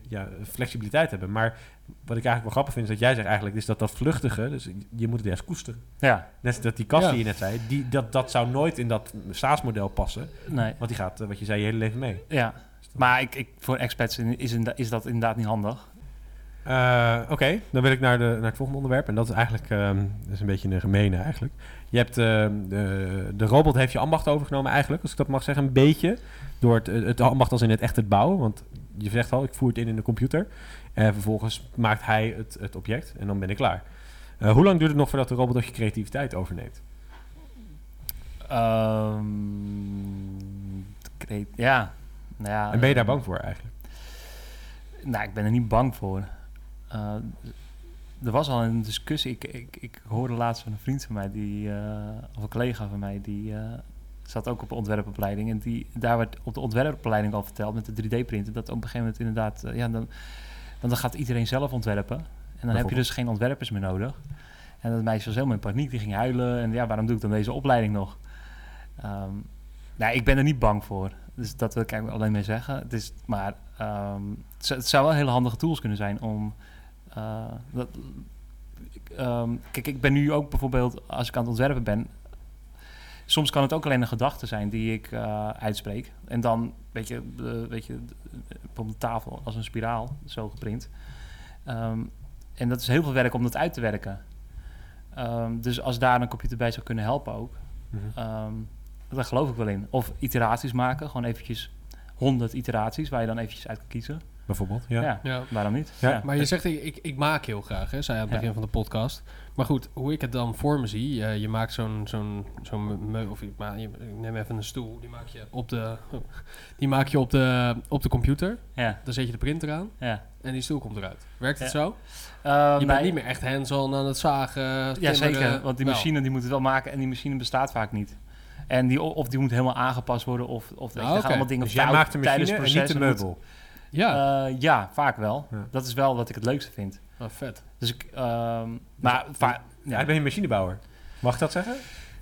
Speaker 2: ja, flexibiliteit hebben. Maar wat ik eigenlijk wel grappig vind, is dat jij zegt eigenlijk, is dat dat vluchtige, dus je moet het eerst koesteren.
Speaker 4: Ja,
Speaker 2: Net dat die kast
Speaker 1: Ja.
Speaker 2: die je net zei, die, dat, dat zou nooit in dat SaaS-model passen.
Speaker 4: nee.
Speaker 2: Want die gaat, eh, wat je zei, je hele leven mee.
Speaker 4: Ja, maar ik, ik, voor expats is, is dat inderdaad niet handig.
Speaker 2: Eh, Oké, dan wil ik naar, de, naar het volgende onderwerp. En dat is eigenlijk ehm, dat is een beetje een gemene eigenlijk. Je hebt ehm, de, de robot heeft je ambacht overgenomen eigenlijk, als ik dat mag zeggen, een beetje. Door het, het ambacht als in het echt het bouwen. Want je zegt al, ik voer het in in de computer. En vervolgens maakt hij het, het object en dan ben ik klaar. Eh, hoe lang duurt het nog voordat de robot ook je creativiteit overneemt?
Speaker 4: Ehm, ja. Nou ja.
Speaker 2: En ben je daar bang voor eigenlijk?
Speaker 4: Nou, ik ben er niet bang voor. Eh, er was al een discussie. Ik, ik, ik hoorde laatst van een vriend van mij, die, eh, of een collega van mij, die eh, zat ook op een ontwerpopleiding. En die, daar werd op de ontwerpopleiding al verteld met de 3D-printer dat op een gegeven moment inderdaad, eh, ja, dan, want dan gaat iedereen zelf ontwerpen. En dan heb je dus geen ontwerpers meer nodig. En dat meisje was helemaal in paniek, die ging huilen. En ja, waarom doe ik dan deze opleiding nog? Ehm nou, ik ben er niet bang voor. Dus dat wil ik eigenlijk alleen mee zeggen. Het is, maar ehm, het, zou, het zou wel hele handige tools kunnen zijn om... eh, dat, ik, ehm, kijk, ik ben nu ook bijvoorbeeld, als ik aan het ontwerpen ben... Soms kan het ook alleen een gedachte zijn die ik eh, uitspreek. En dan, weet je, eh, weet je, op de tafel als een spiraal, zo geprint. Ehm, en dat is heel veel werk om dat uit te werken. Ehm, dus als daar een computer bij zou kunnen helpen ook,
Speaker 2: Mhm.
Speaker 4: Ehm, daar geloof ik wel in. Of iteraties maken, gewoon eventjes 100 iteraties waar je dan eventjes uit kan kiezen.
Speaker 2: Bijvoorbeeld, ja.
Speaker 4: Ja,
Speaker 1: Ja.
Speaker 4: waarom niet?
Speaker 2: Ja.
Speaker 1: Maar je zegt, ik, ik, ik maak heel graag, hè, zei je aan het
Speaker 4: Ja.
Speaker 1: begin van de podcast. Maar goed, hoe ik het dan voor me zie, eh, je maakt zo'n zo'n zo'n meu- of je- ik neem even een stoel, die maak je op de, die maak je op de, op de computer.
Speaker 4: Ja,
Speaker 1: Dan zet je de printer aan
Speaker 4: ja.
Speaker 1: en die stoel komt eruit. Werkt het
Speaker 4: Ja.
Speaker 1: zo?
Speaker 4: Ehm,
Speaker 1: Je
Speaker 4: nee,
Speaker 1: bent niet meer echt hands-on aan het zagen.
Speaker 4: Ja, zeker. Want die
Speaker 1: Wel.
Speaker 4: machine die moet het wel maken en die machine bestaat vaak niet. En die, of die moet helemaal aangepast worden of, of weet je,
Speaker 1: Ah,
Speaker 4: er gaan
Speaker 1: oké.
Speaker 4: allemaal dingen
Speaker 2: Dus jij maakt de
Speaker 4: tijdens
Speaker 2: machine en niet de meubel.
Speaker 1: Ja,
Speaker 4: Eh, ja, vaak wel.
Speaker 2: Ja.
Speaker 4: Dat is wel wat ik het leukste vind.
Speaker 1: Ah, vet.
Speaker 4: Dus ik, ehm, maar va-
Speaker 2: Ja, ik ben een machinebouwer. Mag ik dat zeggen?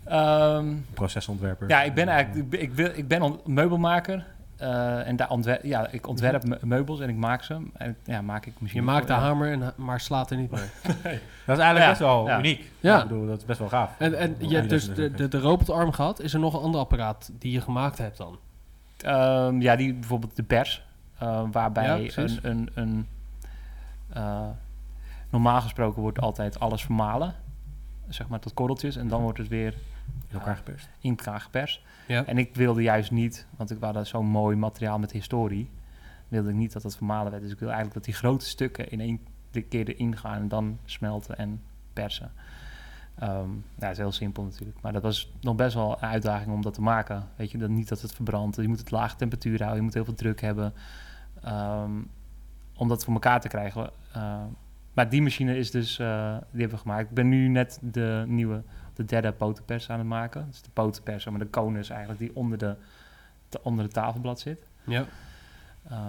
Speaker 4: Ehm,
Speaker 2: Procesontwerper.
Speaker 4: Ja, ik ben eigenlijk ik wil, ik ben on- meubelmaker. eh, en daar ontwer, ja, ik ontwerp me- meubels en ik maak ze. En ja, maak ik
Speaker 1: Je
Speaker 4: misschien.
Speaker 1: maakt de
Speaker 4: ja.
Speaker 1: hamer, en, maar slaat er niet mee.
Speaker 2: Dat is eigenlijk
Speaker 4: Ja,
Speaker 2: best wel
Speaker 4: ja.
Speaker 2: uniek.
Speaker 1: Ja.
Speaker 2: Ik bedoel, dat is best wel gaaf.
Speaker 1: En, en je hebt dus de, de, de robotarm gehad. Is er nog een ander apparaat die je gemaakt hebt dan?
Speaker 4: Ehm, ja, die bijvoorbeeld de pers. Eh,
Speaker 1: Ja,
Speaker 4: waarbij een. een, een eh, normaal gesproken wordt altijd alles vermalen. Zeg maar tot korreltjes. En dan wordt het weer
Speaker 2: In elkaar geperst.
Speaker 4: in elkaar geperst.
Speaker 1: Ja.
Speaker 4: En ik wilde juist niet, want ik dat zo'n mooi materiaal met historie. Wilde ik niet dat het vermalen werd. Dus ik wil eigenlijk dat die grote stukken in één de keer erin gaan en dan smelten en persen. Ehm ja, het is heel simpel natuurlijk. Maar dat was nog best wel een uitdaging om dat te maken. Weet je, dat niet dat het verbrandt. Je moet het lage temperatuur houden. Je moet heel veel druk hebben. ehm, om dat voor elkaar te krijgen. Ehm, maar die machine is dus, eh, die hebben we gemaakt. Ik ben nu net de nieuwe, de derde potenpers aan het maken. Dus de potenpers, maar de konus eigenlijk, die onder de, de, onder de tafelblad zit.
Speaker 1: Ja.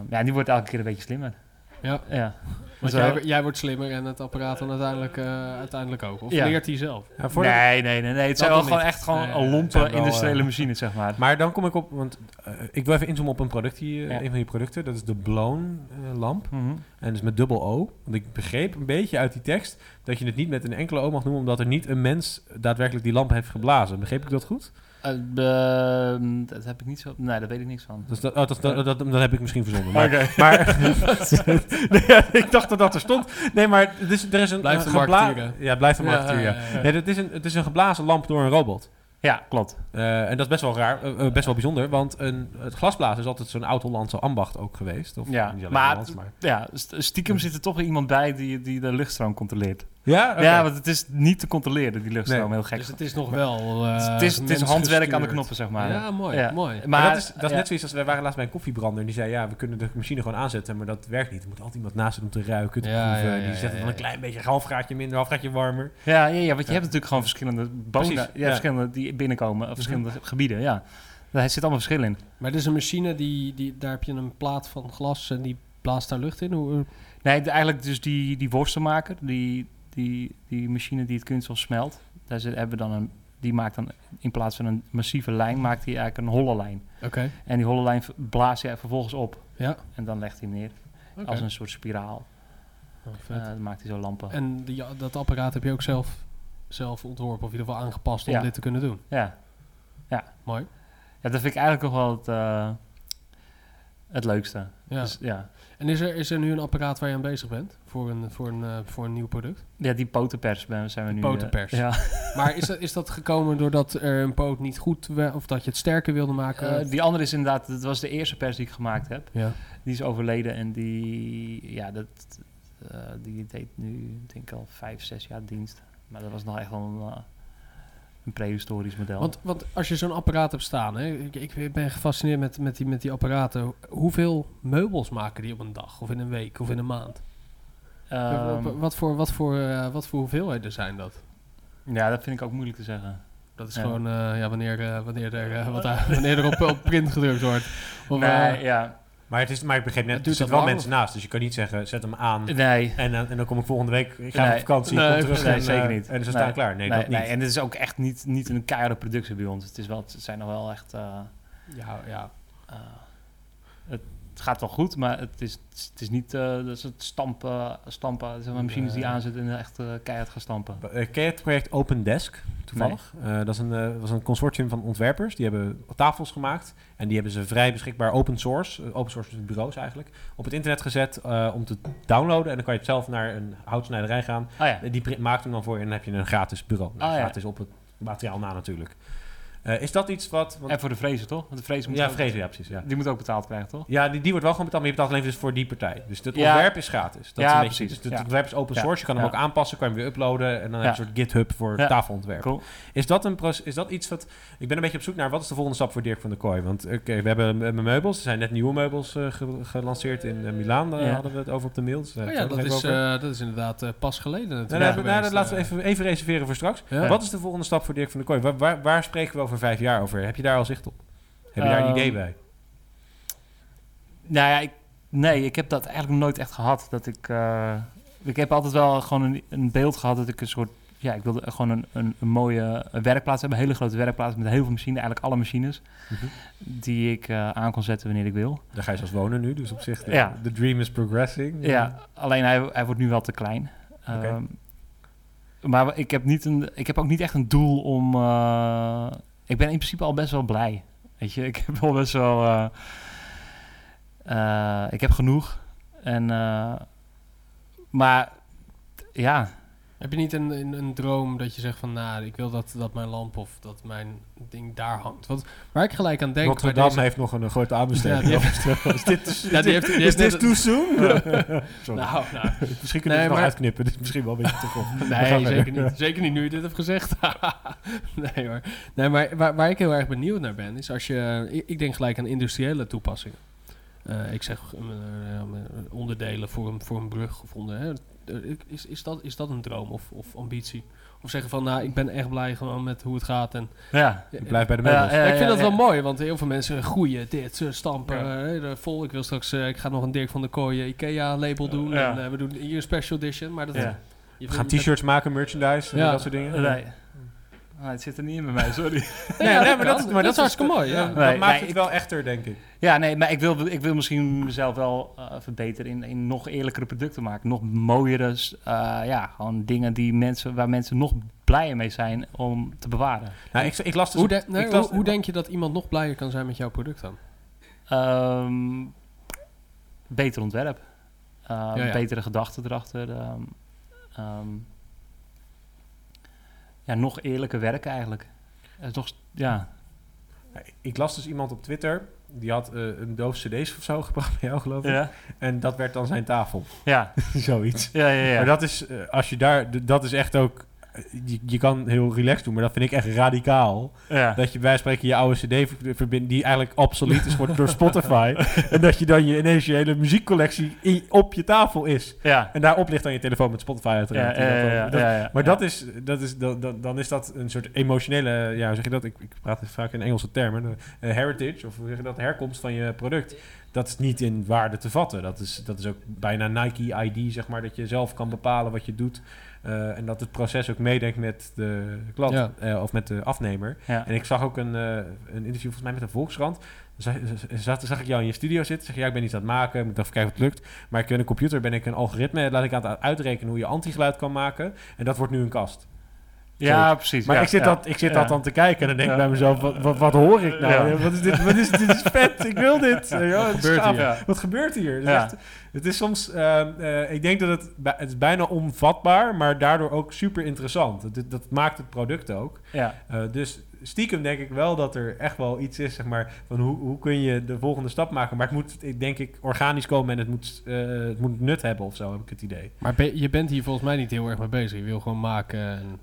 Speaker 4: Ja, die wordt elke keer een beetje slimmer.
Speaker 1: Ja.
Speaker 4: Ja.
Speaker 1: Want jij, jij wordt slimmer en het apparaat dan uiteindelijk, eh, uiteindelijk ook. Of
Speaker 4: Ja.
Speaker 1: leert hij zelf?
Speaker 2: Ja, voor
Speaker 4: Nee, nee, nee, nee. Het
Speaker 1: Dat
Speaker 4: zijn wel gewoon echt gewoon
Speaker 1: Nee,
Speaker 4: een lompe
Speaker 2: wel,
Speaker 4: industriële
Speaker 2: eh,
Speaker 4: machines, zeg maar.
Speaker 2: Maar dan kom ik op, want eh, ik wil even inzoomen op een product,
Speaker 4: Ja.
Speaker 2: een van die producten. Dat is de Blown lamp.
Speaker 4: Mhm.
Speaker 2: En dus met dubbel O. Want ik begreep een beetje uit die tekst dat je het niet met een enkele O mag noemen, omdat er niet een mens daadwerkelijk die lamp heeft geblazen. Begreep ik dat goed?
Speaker 4: Dat heb ik niet zo... Nee, daar weet ik niks van.
Speaker 2: Dus dat, oh, dat, dat, dat, dat heb ik misschien verzonnen. Maar,
Speaker 4: Oké.
Speaker 2: maar nee, ik dacht dat dat er stond. Nee, maar het is, er is een
Speaker 1: marketeer,
Speaker 2: Ja, blijft een marketeer, ja.
Speaker 1: ja.
Speaker 2: Nee, het, is een, het is een geblazen lamp door een robot.
Speaker 4: Ja, klopt.
Speaker 2: Eh, en dat is best wel raar, eh, eh, best wel bijzonder, want een, het glasblazen is altijd zo'n oud-Hollandse ambacht ook geweest. Of
Speaker 4: Ja,
Speaker 2: niet
Speaker 4: maar,
Speaker 2: Hollands, maar...
Speaker 4: ja, st- stiekem zit er toch iemand bij die, die de luchtstroom controleert.
Speaker 2: Ja.
Speaker 4: Ja, want het is niet te controleren, die luchtstroom.
Speaker 2: Nee.
Speaker 4: Heel gek.
Speaker 1: Dus het is nog wel eh,
Speaker 4: het is, het is handwerk aan de knoppen, zeg maar.
Speaker 1: Ja, mooi,
Speaker 4: Ja.
Speaker 1: mooi.
Speaker 2: Maar,
Speaker 4: Maar,
Speaker 2: dat is, dat is
Speaker 4: ja.
Speaker 2: net zoiets als wij waren laatst bij een koffiebrander en die zei ja, we kunnen de machine gewoon aanzetten, maar dat werkt niet. Er moet altijd iemand naast zitten om te ruiken, te
Speaker 1: Ja,
Speaker 2: proeven.
Speaker 1: ja, ja,
Speaker 2: die zet het
Speaker 1: ja,
Speaker 2: dan een klein beetje, een half graadje minder, een half graadje warmer.
Speaker 4: Ja, ja, ja, want je
Speaker 2: Ja.
Speaker 4: hebt natuurlijk gewoon verschillende bonen.
Speaker 2: Precies,
Speaker 4: ja,
Speaker 2: ja.
Speaker 4: verschillende die binnenkomen, of verschillende gebieden, ja. Daar zit allemaal verschil in.
Speaker 1: Maar het is een machine, die, die, daar heb je een plaat van glas en die blaast daar lucht in. Hoe,
Speaker 4: Nee, de- eigenlijk dus die, die worstenmaker, die, die, die machine die het kunststof smelt, daar zit, hebben we dan een, die maakt dan in plaats van een massieve lijn, maakt hij eigenlijk een holle lijn.
Speaker 1: Oké,
Speaker 4: En die holle lijn blaast hij vervolgens op
Speaker 1: ja.
Speaker 4: en dan legt hij neer als een soort spiraal.
Speaker 1: Oh.
Speaker 4: Eh, dan maakt hij zo lampen.
Speaker 1: en die, dat apparaat heb je ook zelf, zelf ontworpen of in ieder geval aangepast om
Speaker 4: Ja.
Speaker 1: dit te kunnen doen.
Speaker 4: Ja.
Speaker 1: Mooi.
Speaker 4: ja, dat vind ik eigenlijk nog wel het, eh, het leukste.
Speaker 1: Ja.
Speaker 4: Dus, ja.
Speaker 1: En is er, is er nu een apparaat waar je aan bezig bent voor een, voor een, eh, voor een nieuw product?
Speaker 4: ja, die potenpers ben, zijn we nu... eh,
Speaker 1: potenpers.
Speaker 4: ja.
Speaker 1: Maar is dat, is dat gekomen doordat er een poot niet goed werd of dat je het sterker wilde maken?
Speaker 4: Eh, die andere is inderdaad, dat was de eerste pers die ik gemaakt heb.
Speaker 1: ja.
Speaker 4: Die is overleden en die, ja, dat, die deed nu, denk ik al vijf, zes jaar dienst. Maar dat was nog echt wel een, een prehistorisch model.
Speaker 1: Want, want als je zo'n apparaat hebt staan, hè, ik, ik ben gefascineerd met, met, die, met die apparaten. Hoeveel meubels maken die op een dag of in een week of in een maand?
Speaker 4: Ehm,
Speaker 1: wat, voor, wat, voor, eh, wat voor hoeveelheden zijn dat?
Speaker 4: ja, dat vind ik ook moeilijk te zeggen.
Speaker 1: Dat is
Speaker 4: Ja.
Speaker 1: gewoon eh, ja, wanneer, eh, wanneer er, wat, wanneer er op, op print gedrukt wordt. Of,
Speaker 4: nee, ja.
Speaker 2: Maar, het is, maar ik begreep net, er zitten wel
Speaker 1: lang,
Speaker 2: mensen naast, dus je kan niet zeggen, zet hem aan
Speaker 4: Nee.
Speaker 2: en, dan- en dan kom ik volgende week, ik ga
Speaker 4: Nee.
Speaker 2: op vakantie,
Speaker 1: Nee,
Speaker 2: ik kom terug
Speaker 4: nee,
Speaker 2: en,
Speaker 4: zeker
Speaker 2: eh,
Speaker 4: niet.
Speaker 2: en ze
Speaker 4: Nee.
Speaker 2: staan klaar. Nee,
Speaker 4: nee,
Speaker 2: dat niet.
Speaker 4: nee, en het is ook echt niet, niet een keiharde productie bij ons. Het, is wel, het zijn nog wel echt... eh,
Speaker 1: ja, ja.
Speaker 4: eh, het, het gaat wel goed, maar het is, het is niet eh, dat is het stampen, stampen zeg maar, machines die aanzetten en echt eh, keihard gaan stampen.
Speaker 2: Eh, ken je het project Open Desk, toevallig? Eh, dat is een, eh, was een consortium van ontwerpers. Die hebben tafels gemaakt. En die hebben ze vrij beschikbaar open source, eh, open source dus bureaus eigenlijk, op het internet gezet eh, om te downloaden. En dan kan je het zelf naar een houtsnijderij gaan.
Speaker 4: Ah ja,
Speaker 2: die maakt hem dan voor je en dan heb je een gratis bureau. Nou,
Speaker 4: Ah, ja.
Speaker 2: gratis op het materiaal na natuurlijk. Eh, is dat iets wat... want-
Speaker 4: en voor de vrezen toch? Want de vrezen moet
Speaker 2: ja,
Speaker 4: ook-
Speaker 2: vrezen, ja precies. Ja.
Speaker 4: Die moet ook betaald krijgen toch?
Speaker 2: Ja, die, die wordt wel gewoon betaald, maar je betaalt alleen dus voor die partij. Dus het
Speaker 4: Ja.
Speaker 2: ontwerp is gratis. Dat
Speaker 4: Ja,
Speaker 2: is
Speaker 4: precies.
Speaker 2: dus het
Speaker 4: Ja.
Speaker 2: ontwerp is open
Speaker 4: Ja.
Speaker 2: source. Je kan hem ook aanpassen, kan je hem weer uploaden. En dan
Speaker 4: Ja.
Speaker 2: heb je een soort GitHub voor
Speaker 4: Ja.
Speaker 2: tafelontwerp.
Speaker 4: Cool.
Speaker 2: Is dat, een is dat iets wat... Ik ben een beetje op zoek naar wat is de volgende stap voor Dirk van der Kooi? Want oké, we hebben eh, meubels. Er zijn net nieuwe meubels eh, ge- gelanceerd in eh, Milaan. Daar
Speaker 4: Ja.
Speaker 2: hadden we het over op de mail. Dus,
Speaker 1: Oh ja, dat is, eh, dat is inderdaad eh, pas geleden
Speaker 2: Nou,
Speaker 1: natuurlijk.
Speaker 2: nou, nou,
Speaker 1: geweest,
Speaker 2: laten we
Speaker 1: eh.
Speaker 2: even, even reserveren voor straks. Wat is de volgende stap voor Dirk van der Kooi? Waar, waar, waar spreken we over vijf jaar over? Heb je daar al zicht op? Heb je daar een
Speaker 4: Ehm,
Speaker 2: idee bij?
Speaker 4: Nou ja, ik, nee, ik heb dat eigenlijk nooit echt gehad. Dat ik, eh, ik heb altijd wel gewoon een, een beeld gehad dat ik een soort... Ja, ik wilde gewoon een, een, een mooie werkplaats hebben. Een hele grote werkplaats met heel veel machines. Eigenlijk alle machines.
Speaker 2: Mhm.
Speaker 4: Die ik eh, aan kon zetten wanneer ik wil.
Speaker 2: Daar ga je zelfs wonen nu, dus op zich, de,
Speaker 4: Ja.
Speaker 2: the dream is progressing.
Speaker 4: Ja, alleen hij, hij wordt nu wel te klein.
Speaker 2: Oké.
Speaker 4: Ehm, maar ik heb, niet een, ik heb ook niet echt een doel om... eh, ik ben in principe al best wel blij. Weet je, ik heb wel best wel... eh, eh, ik heb genoeg. En, eh, maar ja,
Speaker 1: Heb je niet een, een, een droom dat je zegt van, nou, ik wil dat, dat mijn lamp of dat mijn ding daar hangt? Want waar ik gelijk aan denk... Deze-
Speaker 2: heeft nog een, een grote aanbesteding.
Speaker 1: Ja, die
Speaker 2: is dit, is
Speaker 1: Ja, die heeft- die
Speaker 2: is
Speaker 1: heeft
Speaker 2: dit too soon? Sorry.
Speaker 1: Nou, nou,
Speaker 2: misschien kunnen we
Speaker 1: Nee,
Speaker 2: het nog
Speaker 1: maar-
Speaker 2: uitknippen. Dit is misschien wel een beetje te
Speaker 1: Nee, zeker niet. Zeker niet nu je dit hebt gezegd. nee hoor. Nee, maar waar, waar ik heel erg benieuwd naar ben, is als je... Ik, ik denk gelijk aan industriële toepassingen. Eh, ik zeg eh, eh, onderdelen voor een, voor een brug. Hè. Is, is, dat, is dat een droom of, of ambitie? Of zeggen van, nou, ik ben echt blij gewoon met hoe het gaat. En,
Speaker 4: Ja.
Speaker 2: Ik blijf bij de
Speaker 4: Ja,
Speaker 2: meubels.
Speaker 4: ja,
Speaker 1: Maar ik vind
Speaker 4: ja,
Speaker 1: dat wel mooi, want heel veel mensen groeien, dit, ze stampen,
Speaker 4: Ja.
Speaker 1: vol. Ik wil straks, eh, ik ga nog een Dirk van der Kooijen IKEA-label doen.
Speaker 4: Ja.
Speaker 1: En eh, we doen hier een special edition, maar dat...
Speaker 4: Ja.
Speaker 1: je
Speaker 2: We gaan t-shirts maken, merchandise, en dat soort dingen.
Speaker 4: Nee. Ah, het zit er niet in bij mij, sorry.
Speaker 2: Nee,
Speaker 1: Ja,
Speaker 2: nee,
Speaker 1: dat
Speaker 2: maar dat, maar
Speaker 1: Dat
Speaker 2: dat
Speaker 1: is hartstikke mooi, ja.
Speaker 2: Dat
Speaker 4: Nee,
Speaker 2: maakt
Speaker 4: nee,
Speaker 2: het
Speaker 4: ik-
Speaker 2: wel echter, denk ik.
Speaker 4: Ja, nee, maar ik wil, ik wil misschien mezelf wel eh, verbeteren in, in nog eerlijkere producten maken. Nog mooiere, eh, ja, gewoon dingen die mensen, waar mensen nog blijer mee zijn om te bewaren.
Speaker 2: Nou, ik, ik las dus...
Speaker 1: Hoe, de- nee,
Speaker 2: ik las-
Speaker 1: hoe, hoe denk je dat iemand nog blijer kan zijn met jouw product dan?
Speaker 4: Ehm, beter ontwerp. Eh,
Speaker 1: Ja, ja.
Speaker 4: Betere gedachten erachter. ehm, ehm, ja, nog eerlijker werken eigenlijk. Nog, s- ja.
Speaker 2: Ik las dus iemand op Twitter, die had eh, een doof cd's of zo gebracht bij jou, geloof ik.
Speaker 4: Ja,
Speaker 2: En dat werd dan zijn tafel.
Speaker 4: ja,
Speaker 2: Zoiets.
Speaker 4: ja, ja. ja.
Speaker 2: Maar dat is, eh, als je daar, dat is echt ook, eh, je, je kan heel relaxed doen, maar dat vind ik echt radicaal.
Speaker 4: ja.
Speaker 2: Dat je bij spreken je oude cd ver- verbindt, die eigenlijk obsolet is geworden door Spotify. en dat je dan je ineens je hele muziekcollectie in- op je tafel is.
Speaker 4: ja.
Speaker 2: En daarop ligt dan je telefoon met Spotify uiteraard.
Speaker 4: ja,
Speaker 2: dat. Maar dat is, dat is dan, is dat een soort emotionele, ja, hoe zeg je dat? Ik, ik praat vaak in Engelse termen. Eh, heritage, of hoe zeg je dat? Herkomst van je product. Dat is niet in waarde te vatten. Dat is, dat is ook bijna Nike ID, zeg maar, dat je zelf kan bepalen wat je doet. Eh, en dat het proces ook meedenkt met de klant
Speaker 1: Ja.
Speaker 2: eh, of met de afnemer.
Speaker 4: Ja.
Speaker 2: En ik zag ook een, eh, een interview volgens mij met de Volkskrant. Zag, zag, zag ik jou in je studio zitten. Zeg je, ja, ik ben iets aan het maken. Moet even kijken of het lukt. Maar ik in een computer ben ik een algoritme. Laat ik aan het uitrekenen hoe je antigeluid kan maken. En dat wordt nu een kast.
Speaker 4: Ja, precies.
Speaker 2: Maar
Speaker 4: ja,
Speaker 2: ik zit,
Speaker 4: ja.
Speaker 2: dat, ik zit
Speaker 4: Ja.
Speaker 2: dat dan te kijken. En dan denk ik
Speaker 4: Ja.
Speaker 2: bij mezelf, wat, wat, wat hoor ik nou?
Speaker 4: Ja.
Speaker 2: Wat is dit? Wat is, dit is vet. Ik wil dit. Ja, het is
Speaker 1: gebeurt hier?
Speaker 2: Wat gebeurt hier? Het is, echt- het is soms... ehm, eh, ik denk dat het... Het is bijna onvatbaar. Maar daardoor ook super interessant. Dat, dat maakt het product ook.
Speaker 4: Ja.
Speaker 2: Eh, dus stiekem denk ik wel dat er echt wel iets is, zeg maar, van hoe, hoe kun je de volgende stap maken. Maar het moet, ik denk ik, organisch komen en het moet, eh, het moet nut hebben of zo, heb ik het idee.
Speaker 1: Maar ben- je bent hier volgens mij niet heel erg mee bezig. Je wil gewoon maken. En...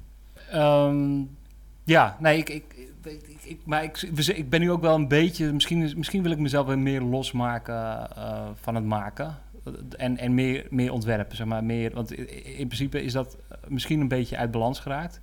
Speaker 4: Ehm, ja, nee, ik, ik, ik, ik, maar ik, ik ben nu ook wel een beetje, misschien, is- misschien wil ik mezelf weer meer losmaken eh, van het maken. En, en meer, meer ontwerpen, zeg maar. Meer, want in principe is dat misschien een beetje uit balans geraakt.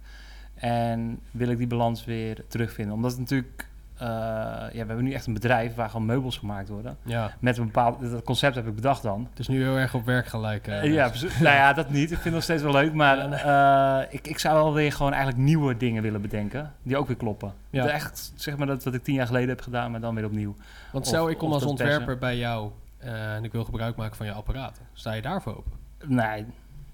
Speaker 4: En wil ik die balans weer terugvinden. Omdat het natuurlijk, eh, ja, we hebben nu echt een bedrijf waar gewoon meubels gemaakt worden.
Speaker 1: Ja,
Speaker 4: Met een bepaald, dat concept heb ik bedacht dan.
Speaker 1: het is nu heel erg op werk gelijk. eh,
Speaker 4: ja, nou ja, dat niet. Ik vind het nog steeds wel leuk. Maar eh, ik, ik zou wel weer gewoon eigenlijk nieuwe dingen willen bedenken. Die ook weer kloppen.
Speaker 1: Ja.
Speaker 4: Echt, zeg maar dat wat ik tien jaar geleden heb gedaan, maar dan weer opnieuw.
Speaker 1: Want stel, ik kom als ontwerper bij jou en ik wil gebruik maken van je apparaten. Sta je daarvoor open?
Speaker 4: Nee,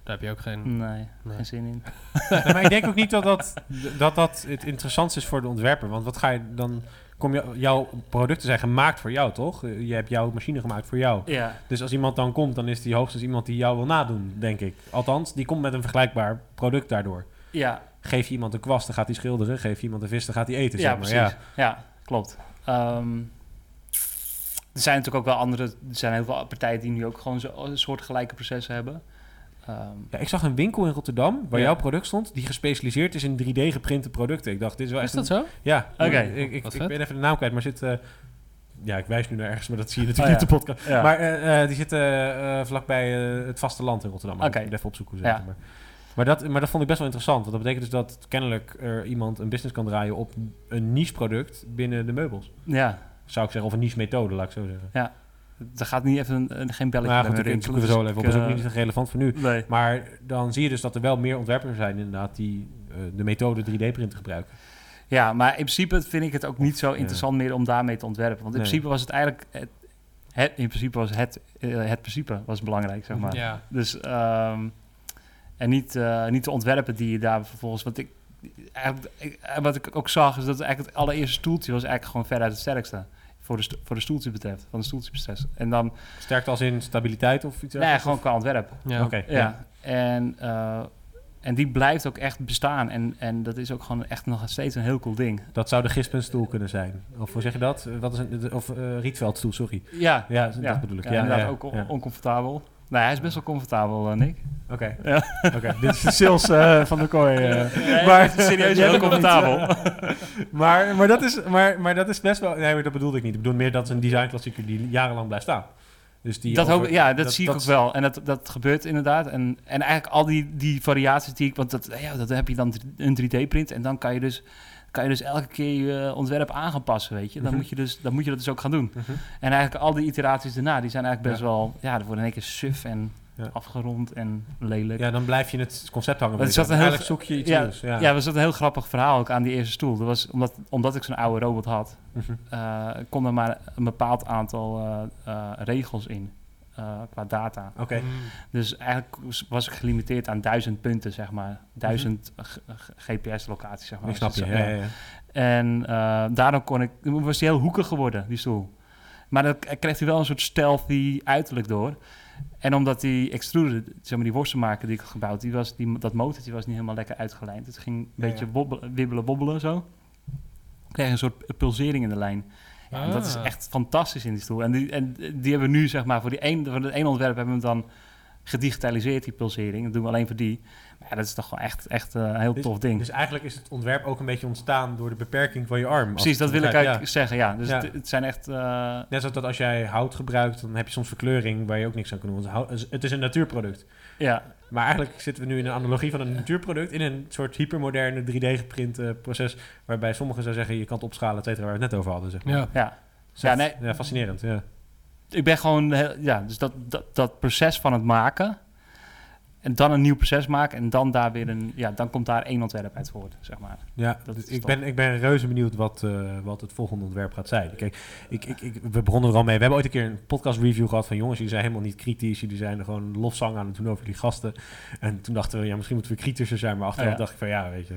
Speaker 1: Daar heb je ook geen...
Speaker 4: nee,
Speaker 1: Nee.
Speaker 4: geen zin in.
Speaker 2: Nee, maar ik denk ook niet dat dat, dat dat het interessantste is voor de ontwerper. Want wat ga je dan... Kom je, jouw producten zijn gemaakt voor jou, toch? Eh, Je hebt jouw machine gemaakt voor jou.
Speaker 4: Ja,
Speaker 2: Dus als iemand dan komt, dan is die hoogstens iemand die jou wil nadoen, denk ik. Althans, die komt met een vergelijkbaar product daardoor.
Speaker 4: ja,
Speaker 2: Geef je iemand een kwast, dan gaat hij schilderen. Geef je iemand een vis, dan gaat hij eten,
Speaker 4: ja
Speaker 2: zeg maar.
Speaker 4: precies. Ja. klopt. Ehm, er zijn natuurlijk ook wel andere... Er zijn heel veel partijen die nu ook gewoon zo, een soort gelijke processen hebben. Ehm,
Speaker 2: Ja, ik zag een winkel in Rotterdam waar
Speaker 4: Ja.
Speaker 2: jouw product stond, die gespecialiseerd is in 3D geprinte producten. Ik dacht, dit is wel
Speaker 1: Is
Speaker 2: echt
Speaker 1: dat
Speaker 2: een-
Speaker 1: zo?
Speaker 2: Ja,
Speaker 4: Oké.
Speaker 2: ik, ik,
Speaker 1: Wat
Speaker 2: ik ben even de naam kwijt, maar zit... eh, ja, ik wijs nu naar ergens, maar dat zie je natuurlijk
Speaker 4: Oh,
Speaker 2: niet op de podcast.
Speaker 4: ja.
Speaker 2: Maar eh, eh, die zit eh, vlakbij het vasteland in Rotterdam.
Speaker 4: Oké.
Speaker 2: Ik moet even opzoeken. hoe
Speaker 4: Ja.
Speaker 2: ze heten, Maar, maar, dat, maar dat vond ik best wel interessant. Want dat betekent dus dat kennelijk er iemand een business kan draaien op een niche product binnen de meubels.
Speaker 4: ja,
Speaker 2: Zou ik zeggen, of een niche methode, laat ik zo zeggen.
Speaker 4: Er gaat niet even een, een- geen belletje
Speaker 2: goed, zoeken we
Speaker 4: rinkelen,
Speaker 2: zo even op. Dat is ook niet relevant voor nu.
Speaker 4: Nee.
Speaker 2: Maar dan zie je dus dat er wel meer ontwerpers zijn inderdaad die eh, de methode 3D-printen gebruiken.
Speaker 4: Ja, maar in principe vind ik het ook niet zo interessant meer om daarmee te ontwerpen. Want in
Speaker 2: Nee.
Speaker 4: principe was het eigenlijk... Het, het- in principe was het, eh, het principe was belangrijk, zeg maar.
Speaker 1: Ja.
Speaker 4: Dus, ehm, en niet, eh, niet de ontwerpen die je daar vervolgens... Want ik, eigenlijk, ik- wat ik ook zag, is dat eigenlijk het allereerste stoeltje was eigenlijk gewoon veruit het sterkste. Voor de, voor de stoeltje betreft, van de stoeltjeproces. En dan,
Speaker 2: Sterkte als in stabiliteit of iets
Speaker 4: nee, gewoon qua ontwerp.
Speaker 1: Ja.
Speaker 2: Oké,
Speaker 4: Ja.
Speaker 2: ja.
Speaker 4: En, eh, en die blijft ook echt bestaan. En, en dat is ook gewoon echt nog steeds een heel cool ding.
Speaker 2: Dat zou de gispenstoel kunnen zijn. Of hoe zeg je dat? Wat is een, of uh, Rietveldstoel, sorry.
Speaker 4: Ja,
Speaker 2: Ja, dat bedoel ik.
Speaker 4: Ja,
Speaker 2: Ja,
Speaker 4: inderdaad
Speaker 2: ja,
Speaker 4: ook on-
Speaker 2: ja.
Speaker 4: oncomfortabel. Nee, hij is best wel comfortabel, eh, Nick.
Speaker 2: Oké.
Speaker 4: Ja.
Speaker 2: Dit is de sales eh, van de kooi. eh.
Speaker 4: Nee,
Speaker 2: Maar-
Speaker 4: serieus heel comfortabel.
Speaker 2: maar, maar, dat is, maar, maar dat is best wel... Nee, maar dat bedoelde ik niet. Ik bedoel meer dat is een designklassieker die jarenlang blijft staan. Dus die
Speaker 4: dat
Speaker 2: over-
Speaker 4: hoop, ja, dat,
Speaker 2: dat-
Speaker 4: zie ik ook wel. En dat, dat gebeurt inderdaad. En, en eigenlijk al die, die variaties die ik... Want dat, ja, dat heb je dan een 3D-print. En dan kan je dus, kan je dus elke keer je ontwerp aan gaan passen, weet je. Dan,
Speaker 2: Mhm.
Speaker 4: moet je dus, dan moet je dat dus ook gaan doen.
Speaker 2: Mhm.
Speaker 4: En eigenlijk al die iteraties daarna, die zijn eigenlijk best
Speaker 2: Ja.
Speaker 4: wel... Ja, dat wordt in één keer suf en
Speaker 2: Ja.
Speaker 4: afgerond en lelijk.
Speaker 2: Ja, dan blijf je het concept hangen.
Speaker 4: Het zat een heel-
Speaker 2: zoek je iets
Speaker 4: ja,
Speaker 2: nieuws. Ja.
Speaker 4: Ja, er zat een heel grappig verhaal ook aan die eerste stoel. Dat was omdat, omdat ik zo'n oude robot had,
Speaker 2: Mhm.
Speaker 4: eh kon er maar een bepaald aantal eh, eh, regels in. Eh, qua data.
Speaker 2: Oké.
Speaker 4: Dus eigenlijk was- ik gelimiteerd aan duizend punten, zeg maar. Duizend GPS-locaties, zeg maar.
Speaker 2: Ik snap je.
Speaker 4: Dus,
Speaker 2: Ja,
Speaker 4: ja.
Speaker 2: ja, ja.
Speaker 4: En eh, daardoor kon ik, was hij heel hoekig geworden, die stoel. Maar dan kreeg hij wel een soort stealthy uiterlijk door. En omdat die extruder, zeg maar die worstenmaker die ik had gebouwd, die was, die, dat motortje was niet helemaal lekker uitgelijnd. Het ging een
Speaker 2: Ja,
Speaker 4: beetje
Speaker 2: ja.
Speaker 4: wobbelen, wibbelen, wobbelen zo. Ik kreeg een soort pulsering in de lijn. Ja, dat is
Speaker 1: Ah.
Speaker 4: echt fantastisch in die stoel. En die, en die hebben we nu, zeg maar, voor, die een, voor het ene ontwerp hebben we hem dan gedigitaliseerd, die pulsering. Dat doen we alleen voor die. Maar ja, dat is toch wel echt, echt eh, een heel
Speaker 2: Dus-
Speaker 4: tof ding.
Speaker 2: Dus eigenlijk is het ontwerp ook een beetje ontstaan door de beperking van je arm.
Speaker 4: Precies, dat wil ik eigenlijk zeggen, ja. Dus
Speaker 2: Ja.
Speaker 4: Het, het zijn echt... eh,
Speaker 2: Net zoals dat als jij hout gebruikt, dan heb je soms verkleuring waar je ook niks aan kan doen. Want het is een natuurproduct.
Speaker 4: Ja,
Speaker 2: Maar eigenlijk zitten we nu in een analogie van een natuurproduct in een soort hypermoderne 3D-geprint eh, proces. Waarbij sommigen zou zeggen je kan het opschalen, et cetera, waar we het net over hadden. Zeg maar.
Speaker 1: Ja.
Speaker 4: ja.
Speaker 2: Dus
Speaker 4: Ja, nee.
Speaker 2: ja, fascinerend. Ja.
Speaker 4: Ik ben gewoon... heel- ja, dus dat, dat, dat proces van het maken... En dan een nieuw proces maken en dan daar weer een... Ja, dan komt daar één ontwerp uit voort, zeg maar.
Speaker 2: Ja,
Speaker 4: Dat
Speaker 2: dus
Speaker 4: is
Speaker 2: ik,
Speaker 4: top.
Speaker 2: ben, ik ben reuze benieuwd wat, eh, wat het volgende ontwerp gaat zijn. Kijk, ik, ik, ik, we begonnen er al mee. We hebben ooit een keer een podcast review gehad van jongens, jullie zijn helemaal niet kritisch. Jullie zijn er gewoon lofzang aan het doen over jullie gasten. En toen dachten we, ja, misschien moeten we kritischer zijn. Maar achteraf
Speaker 4: Ja.
Speaker 2: dacht ik van, ja, weet je,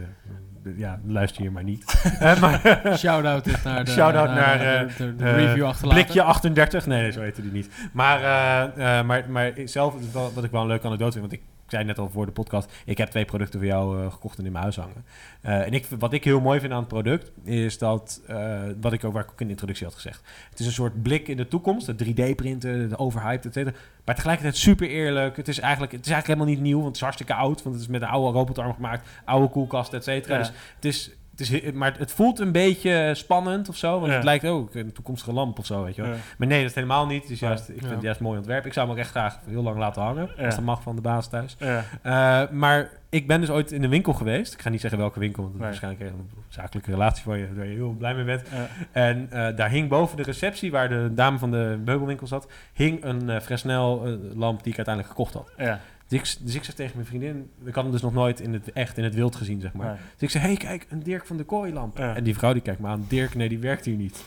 Speaker 2: ja, luister hier maar niet. Eh, maar,
Speaker 1: Shout-out naar de,
Speaker 2: Shout-out naar, eh,
Speaker 1: de, de review achterlaten.
Speaker 2: Blikje 38. Nee, zo heette die niet. Maar, eh, eh, maar, maar zelf, wat wat ik wel een leuke anekdote vind, want ik zei net al voor de podcast, ik heb twee producten voor jou eh, gekocht en in mijn huis hangen. Eh, en ik, wat ik heel mooi vind aan het product, is dat, eh, wat ik ook, waar ik ook in de introductie had gezegd, het is een soort blik in de toekomst, de 3D-printen, de overhyped, et cetera. Maar tegelijkertijd super eerlijk. Het is, eigenlijk, het is eigenlijk helemaal niet nieuw, want het is hartstikke oud, want het is met een oude robotarm gemaakt, oude koelkast, et cetera.
Speaker 4: Ja.
Speaker 2: Dus het is... Is, maar het voelt een beetje spannend of zo. Want
Speaker 4: Ja.
Speaker 2: het lijkt ook een toekomstige lamp of zo, weet je wel.
Speaker 4: Ja.
Speaker 2: Maar nee, dat is helemaal niet. Is juist, ik vind het juist mooi ontwerp. Ik zou hem ook echt graag heel lang laten hangen.
Speaker 4: Ja.
Speaker 2: Als dat mag van de baas thuis. Eh, maar ik ben dus ooit in een winkel geweest. Ik ga niet zeggen welke winkel, want
Speaker 4: Nee.
Speaker 2: waarschijnlijk een zakelijke relatie van je, waar je heel blij mee bent. En eh, daar hing boven de receptie, waar de dame van de meubelwinkel zat, hing een eh Fresnel eh, lamp die ik uiteindelijk gekocht had.
Speaker 4: Ja.
Speaker 2: Dus ik, dus ik zei tegen mijn vriendin, ik had hem dus nog nooit in het echt in het wild gezien, zeg maar.
Speaker 4: Nee.
Speaker 2: Dus ik zei, hey, kijk, een Dirk van de Kooi lamp.
Speaker 4: Ja.
Speaker 2: En die vrouw die kijkt me aan, Dirk, nee, die werkt hier niet.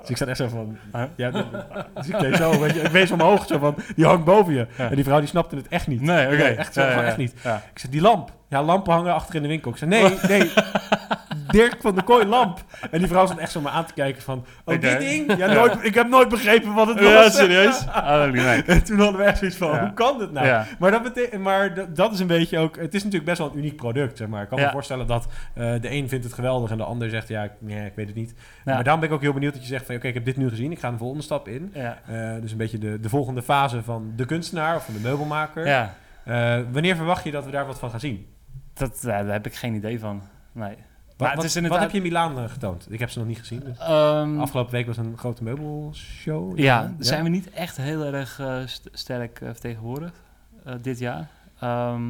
Speaker 2: Dus ik zat echt zo van,
Speaker 4: Huh?
Speaker 2: ja, dus ik deed zo, weet je, ik wees omhoog, zo van, die hangt boven je.
Speaker 4: Ja.
Speaker 2: En die vrouw die snapte het echt niet.
Speaker 4: Nee, oké.
Speaker 2: echt zo,
Speaker 4: Ja,
Speaker 2: echt niet. Ik zei, die lamp. Ja, lampen hangen achter in de winkel. Ik zei, nee, nee. Dirk van de Kooi lamp. En die vrouw zat echt zo maar aan te kijken van, oh, dit ding? Ja, nooit, ik heb nooit begrepen wat het was.
Speaker 4: Ja, serieus?
Speaker 2: En toen hadden we echt zoiets van,
Speaker 4: Ja.
Speaker 2: hoe kan dit nou?
Speaker 4: Ja.
Speaker 2: Maar, dat, betekent, maar dat, dat is een beetje ook... Het is natuurlijk best wel een uniek product, zeg maar. Ik kan me voorstellen dat eh, de een vindt het geweldig... en de ander zegt, ja, ik, nee, ik weet het niet. Maar daarom ben ik ook heel benieuwd dat je zegt van... oké, ik heb dit nu gezien, ik ga een volgende stap in. Eh, dus een beetje de, de volgende fase van de kunstenaar of van de meubelmaker.
Speaker 4: Ja.
Speaker 2: Eh, wanneer verwacht je dat we daar wat van gaan zien?
Speaker 4: Dat, daar heb ik geen idee van. Nee.
Speaker 2: Wat,
Speaker 4: Maar
Speaker 2: wat,
Speaker 4: is inderdaad-
Speaker 2: wat heb je in Milaan eh, getoond? Ik heb ze nog niet gezien. Dus.
Speaker 4: Ehm,
Speaker 2: Afgelopen week was een grote meubelshow.
Speaker 4: ja, zijn we niet echt heel erg eh, st- sterk eh, vertegenwoordigd dit jaar. Ehm,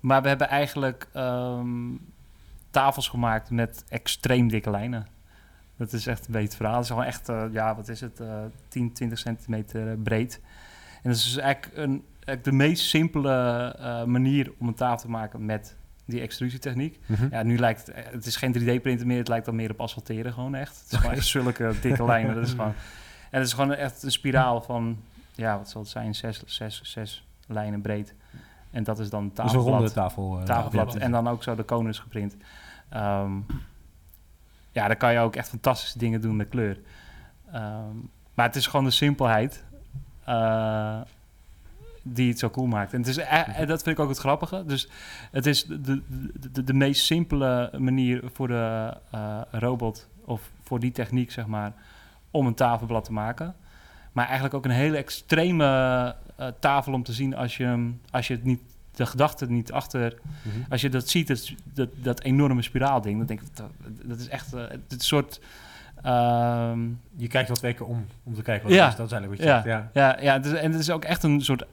Speaker 4: maar we hebben eigenlijk ehm, tafels gemaakt met extreem dikke lijnen. Dat is echt een beetje het verhaal. Het is gewoon echt, ja, wat is het, eh 10, 20 centimeter breed. En dat is dus eigenlijk, een, eigenlijk de meest simpele manier om een tafel te maken met die extrusietechniek.
Speaker 2: Mhm.
Speaker 4: Ja, nu lijkt het, het is geen 3D-printer meer, het lijkt dan meer op asfalteren gewoon echt. Het is gewoon echt zulke dikke lijnen. Dat is gewoon, en het is gewoon echt een spiraal van, ja, wat zal het zijn, zes, zes, zes lijnen breed. En dat is dan
Speaker 2: Dus een ronde
Speaker 4: tafelblad.
Speaker 2: tafel. eh,
Speaker 4: tafelblad.
Speaker 2: ja.
Speaker 4: En dan ook zo de konus geprint. Ehm, ja, daar kan je ook echt fantastische dingen doen met kleur. Ehm, maar het is gewoon de simpelheid. Eh, die het zo cool maakt. En het is, eh, dat vind ik ook het grappige. Dus het is de, de, de, de meest simpele manier voor de uh, robot of voor die techniek, zeg maar, om een tafelblad te maken. Maar eigenlijk ook een hele extreme uh, tafel om te zien als je, als je het niet, de gedachte niet achter, mm -hmm. als je dat ziet, dat, dat, dat enorme spiraalding, dan denk ik, dat, dat is echt uh, het soort. Um,
Speaker 2: je kijkt wel twee keer om, om te kijken wat ja, is. Dat is eigenlijk wat je
Speaker 4: ja,
Speaker 2: zegt.
Speaker 4: Ja, ja, ja het is, en het is ook echt een soort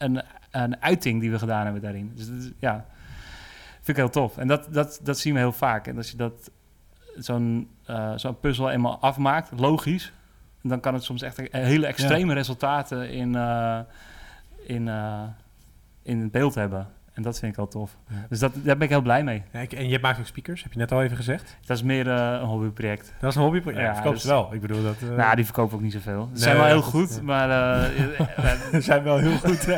Speaker 4: een, een uiting die we gedaan hebben daarin. Dus dat is, ja, vind ik heel tof. En dat, dat, dat zien we heel vaak. En als je dat zo'n uh, zo'n puzzel eenmaal afmaakt, logisch, dan kan het soms echt hele extreme ja. resultaten in, uh, in, uh, in het beeld hebben. En dat vind ik wel tof. Dus dat, daar ben ik heel blij mee.
Speaker 2: Ja, en je maakt ook speakers, heb je net al even gezegd?
Speaker 4: Dat is meer uh, een hobbyproject.
Speaker 2: Dat is een hobbyproject? Ja, verkoopt dus, ze wel. Ik bedoel dat... Uh...
Speaker 4: Nou, die verkopen ook niet zoveel. Ze nee, zijn wel heel goed, ja. maar...
Speaker 2: Ze uh, zijn wel heel goed.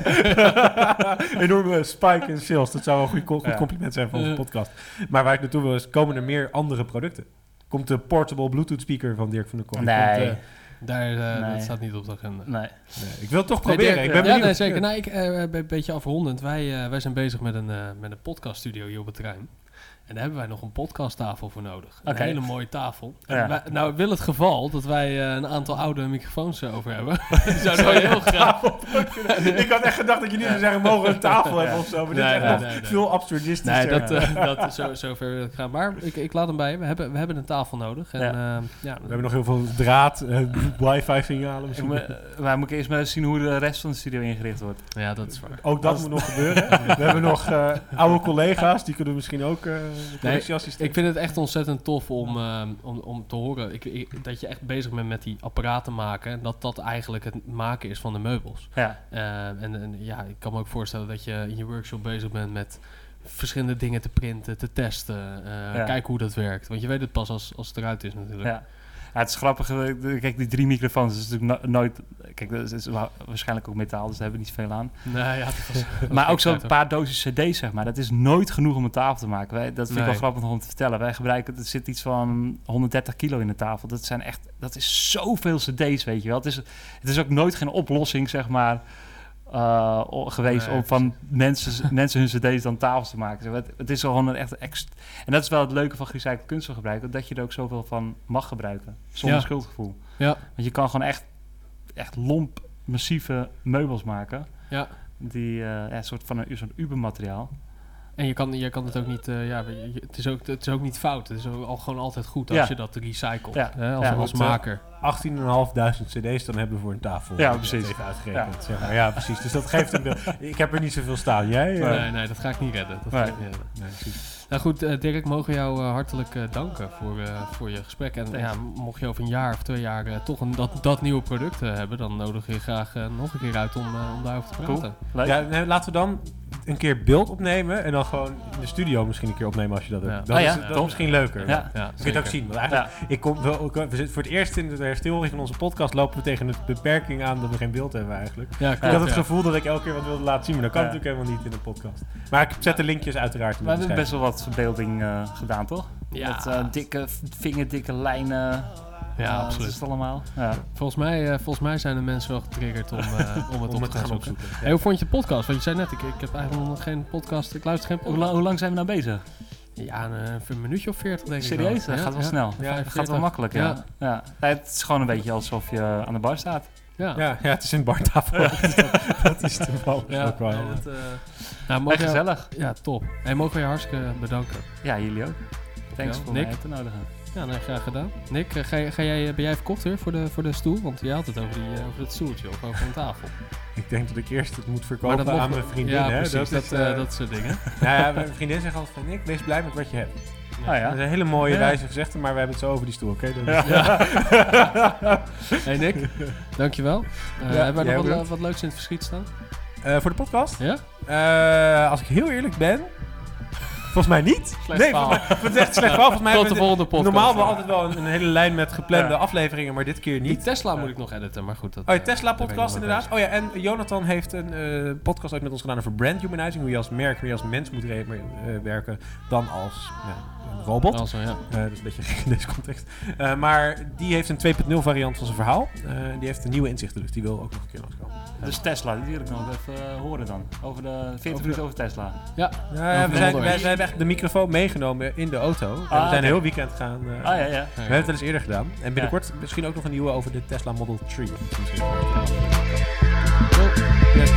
Speaker 2: Enorme spike in sales. Dat zou wel een goed, goed compliment zijn voor onze podcast. Maar waar ik naartoe wil is, komen er meer andere producten? Komt de portable Bluetooth speaker van Dirk van der Kolk?
Speaker 4: Nee.
Speaker 1: Komt, daar, uh, nee. dat staat niet op de agenda.
Speaker 4: Nee.
Speaker 2: nee ik wil het toch proberen.
Speaker 1: Nee,
Speaker 2: ik ben
Speaker 1: ja, nee, zeker. Nou, ik, uh, een beetje afrondend. Wij, uh, wij zijn bezig met een, met een podcaststudio hier op het terrein. En daar hebben wij nog een podcasttafel voor nodig. Een
Speaker 4: okay.
Speaker 1: hele mooie tafel. Ja. Wij, nou, wil het geval dat wij uh, een aantal oude microfoons uh, over hebben. Zouden wij heel graag...
Speaker 2: ik had echt gedacht dat je niet zou zeggen, mogen we een tafel hebben of zo. Maar dit is echt nog veel absurdistisch.
Speaker 1: Nee, dat, uh, dat zo, zover wil ik gaan. Maar ik, ik laat hem bij. We hebben, we hebben een tafel nodig. En, ja.
Speaker 2: ja. We hebben nog heel veel draad, wifi signalen misschien.
Speaker 4: Maar moet ik eerst maar eens zien hoe de rest van de studio ingericht wordt.
Speaker 1: Ja, dat is waar.
Speaker 2: Ook dat moet nog gebeuren. we hebben nog oude collega's, die kunnen misschien ook...
Speaker 1: Nee, ik vind het echt ontzettend tof om, uh, om, om te horen ik, ik, dat je echt bezig bent met die apparaten maken. En dat dat eigenlijk het maken is van de meubels.
Speaker 4: Ja.
Speaker 1: Uh, en, en, ja, ik kan me ook voorstellen dat je in je workshop bezig bent met verschillende dingen te printen, te testen. Uh, ja. Kijken hoe dat werkt. Want je weet het pas als, als het eruit is natuurlijk.
Speaker 4: Ja. Ja, het is grappig. Kijk, die drie microfoons, is natuurlijk no nooit... Kijk, dat is waarschijnlijk ook metaal, dus daar hebben we niet veel aan.
Speaker 1: Nee, ja, dat was, dat
Speaker 4: maar ook zo'n paar doosjes cd's, zeg maar. Dat is nooit genoeg om een tafel te maken. Wij, dat vind nee. ik wel grappig om te vertellen. Wij gebruiken... Er zit iets van 130 kilo in de tafel. Dat zijn echt... Dat is zoveel cd's, weet je wel. Het is, het is ook nooit geen oplossing, zeg maar... Uh, geweest nee, om van mensen, mensen hun cd's dan tafels te maken. Het, het is gewoon een echt... Ex en dat is wel het leuke van gerecycled kunststof gebruiken... dat je er ook zoveel van mag gebruiken. Zonder
Speaker 1: ja.
Speaker 4: schuldgevoel.
Speaker 1: Ja.
Speaker 4: Want je kan gewoon echt, echt lomp, massieve meubels maken...
Speaker 1: Ja.
Speaker 4: die uh, ja, een soort van een soort ubermateriaal...
Speaker 1: En je kan, je kan het ook niet, uh, ja, je, het, is ook, het is ook niet fout. Het is ook al, gewoon altijd goed als
Speaker 4: ja.
Speaker 1: je dat recycelt.
Speaker 4: Ja.
Speaker 1: Hè, als,
Speaker 4: ja,
Speaker 1: als maker.
Speaker 2: 18.500 cd's dan hebben we voor een tafel.
Speaker 4: Ja, precies.
Speaker 2: Even uitgerekend, ja. Zeg maar. ja, precies. Dus dat geeft een beeld. Ik heb er niet zoveel staan. Jij?
Speaker 1: Nee, nee, nee dat ga ik niet redden. Dat
Speaker 2: nee.
Speaker 1: Niet redden. Nee, precies. Nou goed, uh, Dirk, mogen we jou uh, hartelijk uh, danken voor, voor je gesprek. En ja, mocht je over een jaar of twee jaar toch een, dat, dat nieuwe product hebben, dan nodig je graag nog een keer uit om, om daarover te praten.
Speaker 2: Cool. Ja, nee, laten we dan een keer beeld opnemen en dan gewoon in de studio misschien een keer opnemen als je dat
Speaker 1: ja.
Speaker 2: hebt. Dat,
Speaker 4: ah,
Speaker 2: is, dat is misschien leuker.
Speaker 4: Ja,
Speaker 2: je het ook zien. Want eigenlijk, ik kom, we, we zitten voor het eerst in de herstelring van onze podcast lopen we tegen de beperking aan dat we geen beeld hebben eigenlijk.
Speaker 1: Ja,
Speaker 2: ik had het gevoel dat ik elke keer wat wilde laten zien, maar dat kan natuurlijk helemaal niet in een podcast. Maar ik zet de linkjes uiteraard in
Speaker 4: we hebben best wel wat verbeelding uh, gedaan, toch?
Speaker 1: Ja.
Speaker 4: Met uh, dikke, vingerdikke lijnen.
Speaker 1: Ja,
Speaker 4: uh,
Speaker 1: absoluut.
Speaker 4: Is het allemaal? Ja.
Speaker 1: Volgens, mij, uh, volgens mij zijn de mensen wel getriggerd om, uh, om het
Speaker 2: om
Speaker 1: op
Speaker 2: het
Speaker 1: te gaan. Hey, hoe vond je de podcast? Want je zei net, ik, ik heb eigenlijk nog geen podcast, ik luister geen
Speaker 4: Hoe,
Speaker 1: podcast.
Speaker 4: la hoe lang zijn we nou bezig?
Speaker 1: Ja, een, een minuutje of veertig denk ik
Speaker 4: Serieus?
Speaker 1: wel.
Speaker 4: Dat gaat wel
Speaker 1: ja,
Speaker 4: snel.
Speaker 1: Ja,
Speaker 4: gaat wel makkelijk, ja. ja. ja. Het is gewoon een beetje alsof je aan de bar staat.
Speaker 1: Ja,
Speaker 2: ja, ja het is een bartafel. dat is toevallig
Speaker 1: ja,
Speaker 2: ook wel.
Speaker 1: nee, dat, uh, nou,
Speaker 4: mogen gezellig.
Speaker 1: Jou, ja, top. En mogen we je hartstikke bedanken.
Speaker 4: Ja, jullie ook. Thanks
Speaker 1: ja,
Speaker 4: voor
Speaker 1: Nick?
Speaker 4: mij te nodigen.
Speaker 1: Ja, nee, graag gedaan. Nick, uh, ga, ga jij, ben jij verkocht weer voor de, voor de stoel? Want je had het over, die, uh, over het stoeltje of over een tafel.
Speaker 2: Ik denk dat ik eerst het moet verkopen aan mijn vriendin.
Speaker 1: Ja,
Speaker 2: hè?
Speaker 1: precies.
Speaker 2: Dat,
Speaker 1: dat,
Speaker 2: is,
Speaker 1: uh, dat soort dingen.
Speaker 2: ja, ja, mijn vriendin zegt altijd van Nick, wees blij met wat je hebt.
Speaker 4: Ah, ja.
Speaker 2: Dat is een hele mooie
Speaker 1: Ja.
Speaker 2: wijze gezegde, maar we hebben het zo over die stoel, oké?
Speaker 1: Ja. hey Nick, dankjewel. Uh,
Speaker 2: Ja,
Speaker 1: hebben wij
Speaker 2: jij
Speaker 1: nog wat leuks in het verschiet staan?
Speaker 2: Eh, voor de podcast?
Speaker 1: Ja?
Speaker 2: Eh, als ik heel eerlijk ben, volgens mij niet.
Speaker 1: Slecht
Speaker 2: nee,
Speaker 1: verhaal.
Speaker 2: volgens mij, het is echt slecht verhaal. Volgens mij
Speaker 1: Tot de volgende podcast.
Speaker 2: Normaal hebben we altijd wel een, een hele lijn met geplande
Speaker 4: Ja.
Speaker 2: afleveringen, maar dit keer
Speaker 1: Die
Speaker 2: niet.
Speaker 1: Tesla moet ik nog editen, maar goed. Dat,
Speaker 2: Oh, je
Speaker 1: eh,
Speaker 2: Tesla
Speaker 1: daar ben ik
Speaker 2: podcast
Speaker 1: nog mee
Speaker 2: inderdaad. Oh ja, en Jonathan heeft een eh, podcast ook met ons gedaan over brand humanizing. Hoe je als merk meer als mens moet re- eh, werken dan als ja, robot.
Speaker 1: Wel zo, ja.
Speaker 2: Eh, dat is een beetje gek in deze context. Eh, maar die heeft een 2.0 variant van zijn verhaal. Eh, die heeft nieuwe inzichten, dus die wil ook nog een keer langskomen.
Speaker 4: Dus Tesla, die wil ik nog even eh, horen dan. Over de 40
Speaker 1: de-
Speaker 4: minuten over Tesla.
Speaker 1: Ja,
Speaker 2: Ja, we, zijn, wij, wij hebben echt de microfoon meegenomen in de auto. En we
Speaker 4: Ah,
Speaker 2: zijn
Speaker 4: oké.
Speaker 2: heel weekend gaan. eh,
Speaker 4: Ah ja, ja.
Speaker 2: We hebben het wel eens eerder gedaan. En binnenkort misschien ook nog een nieuwe over de Tesla Model 3. Misschien.
Speaker 1: Yes.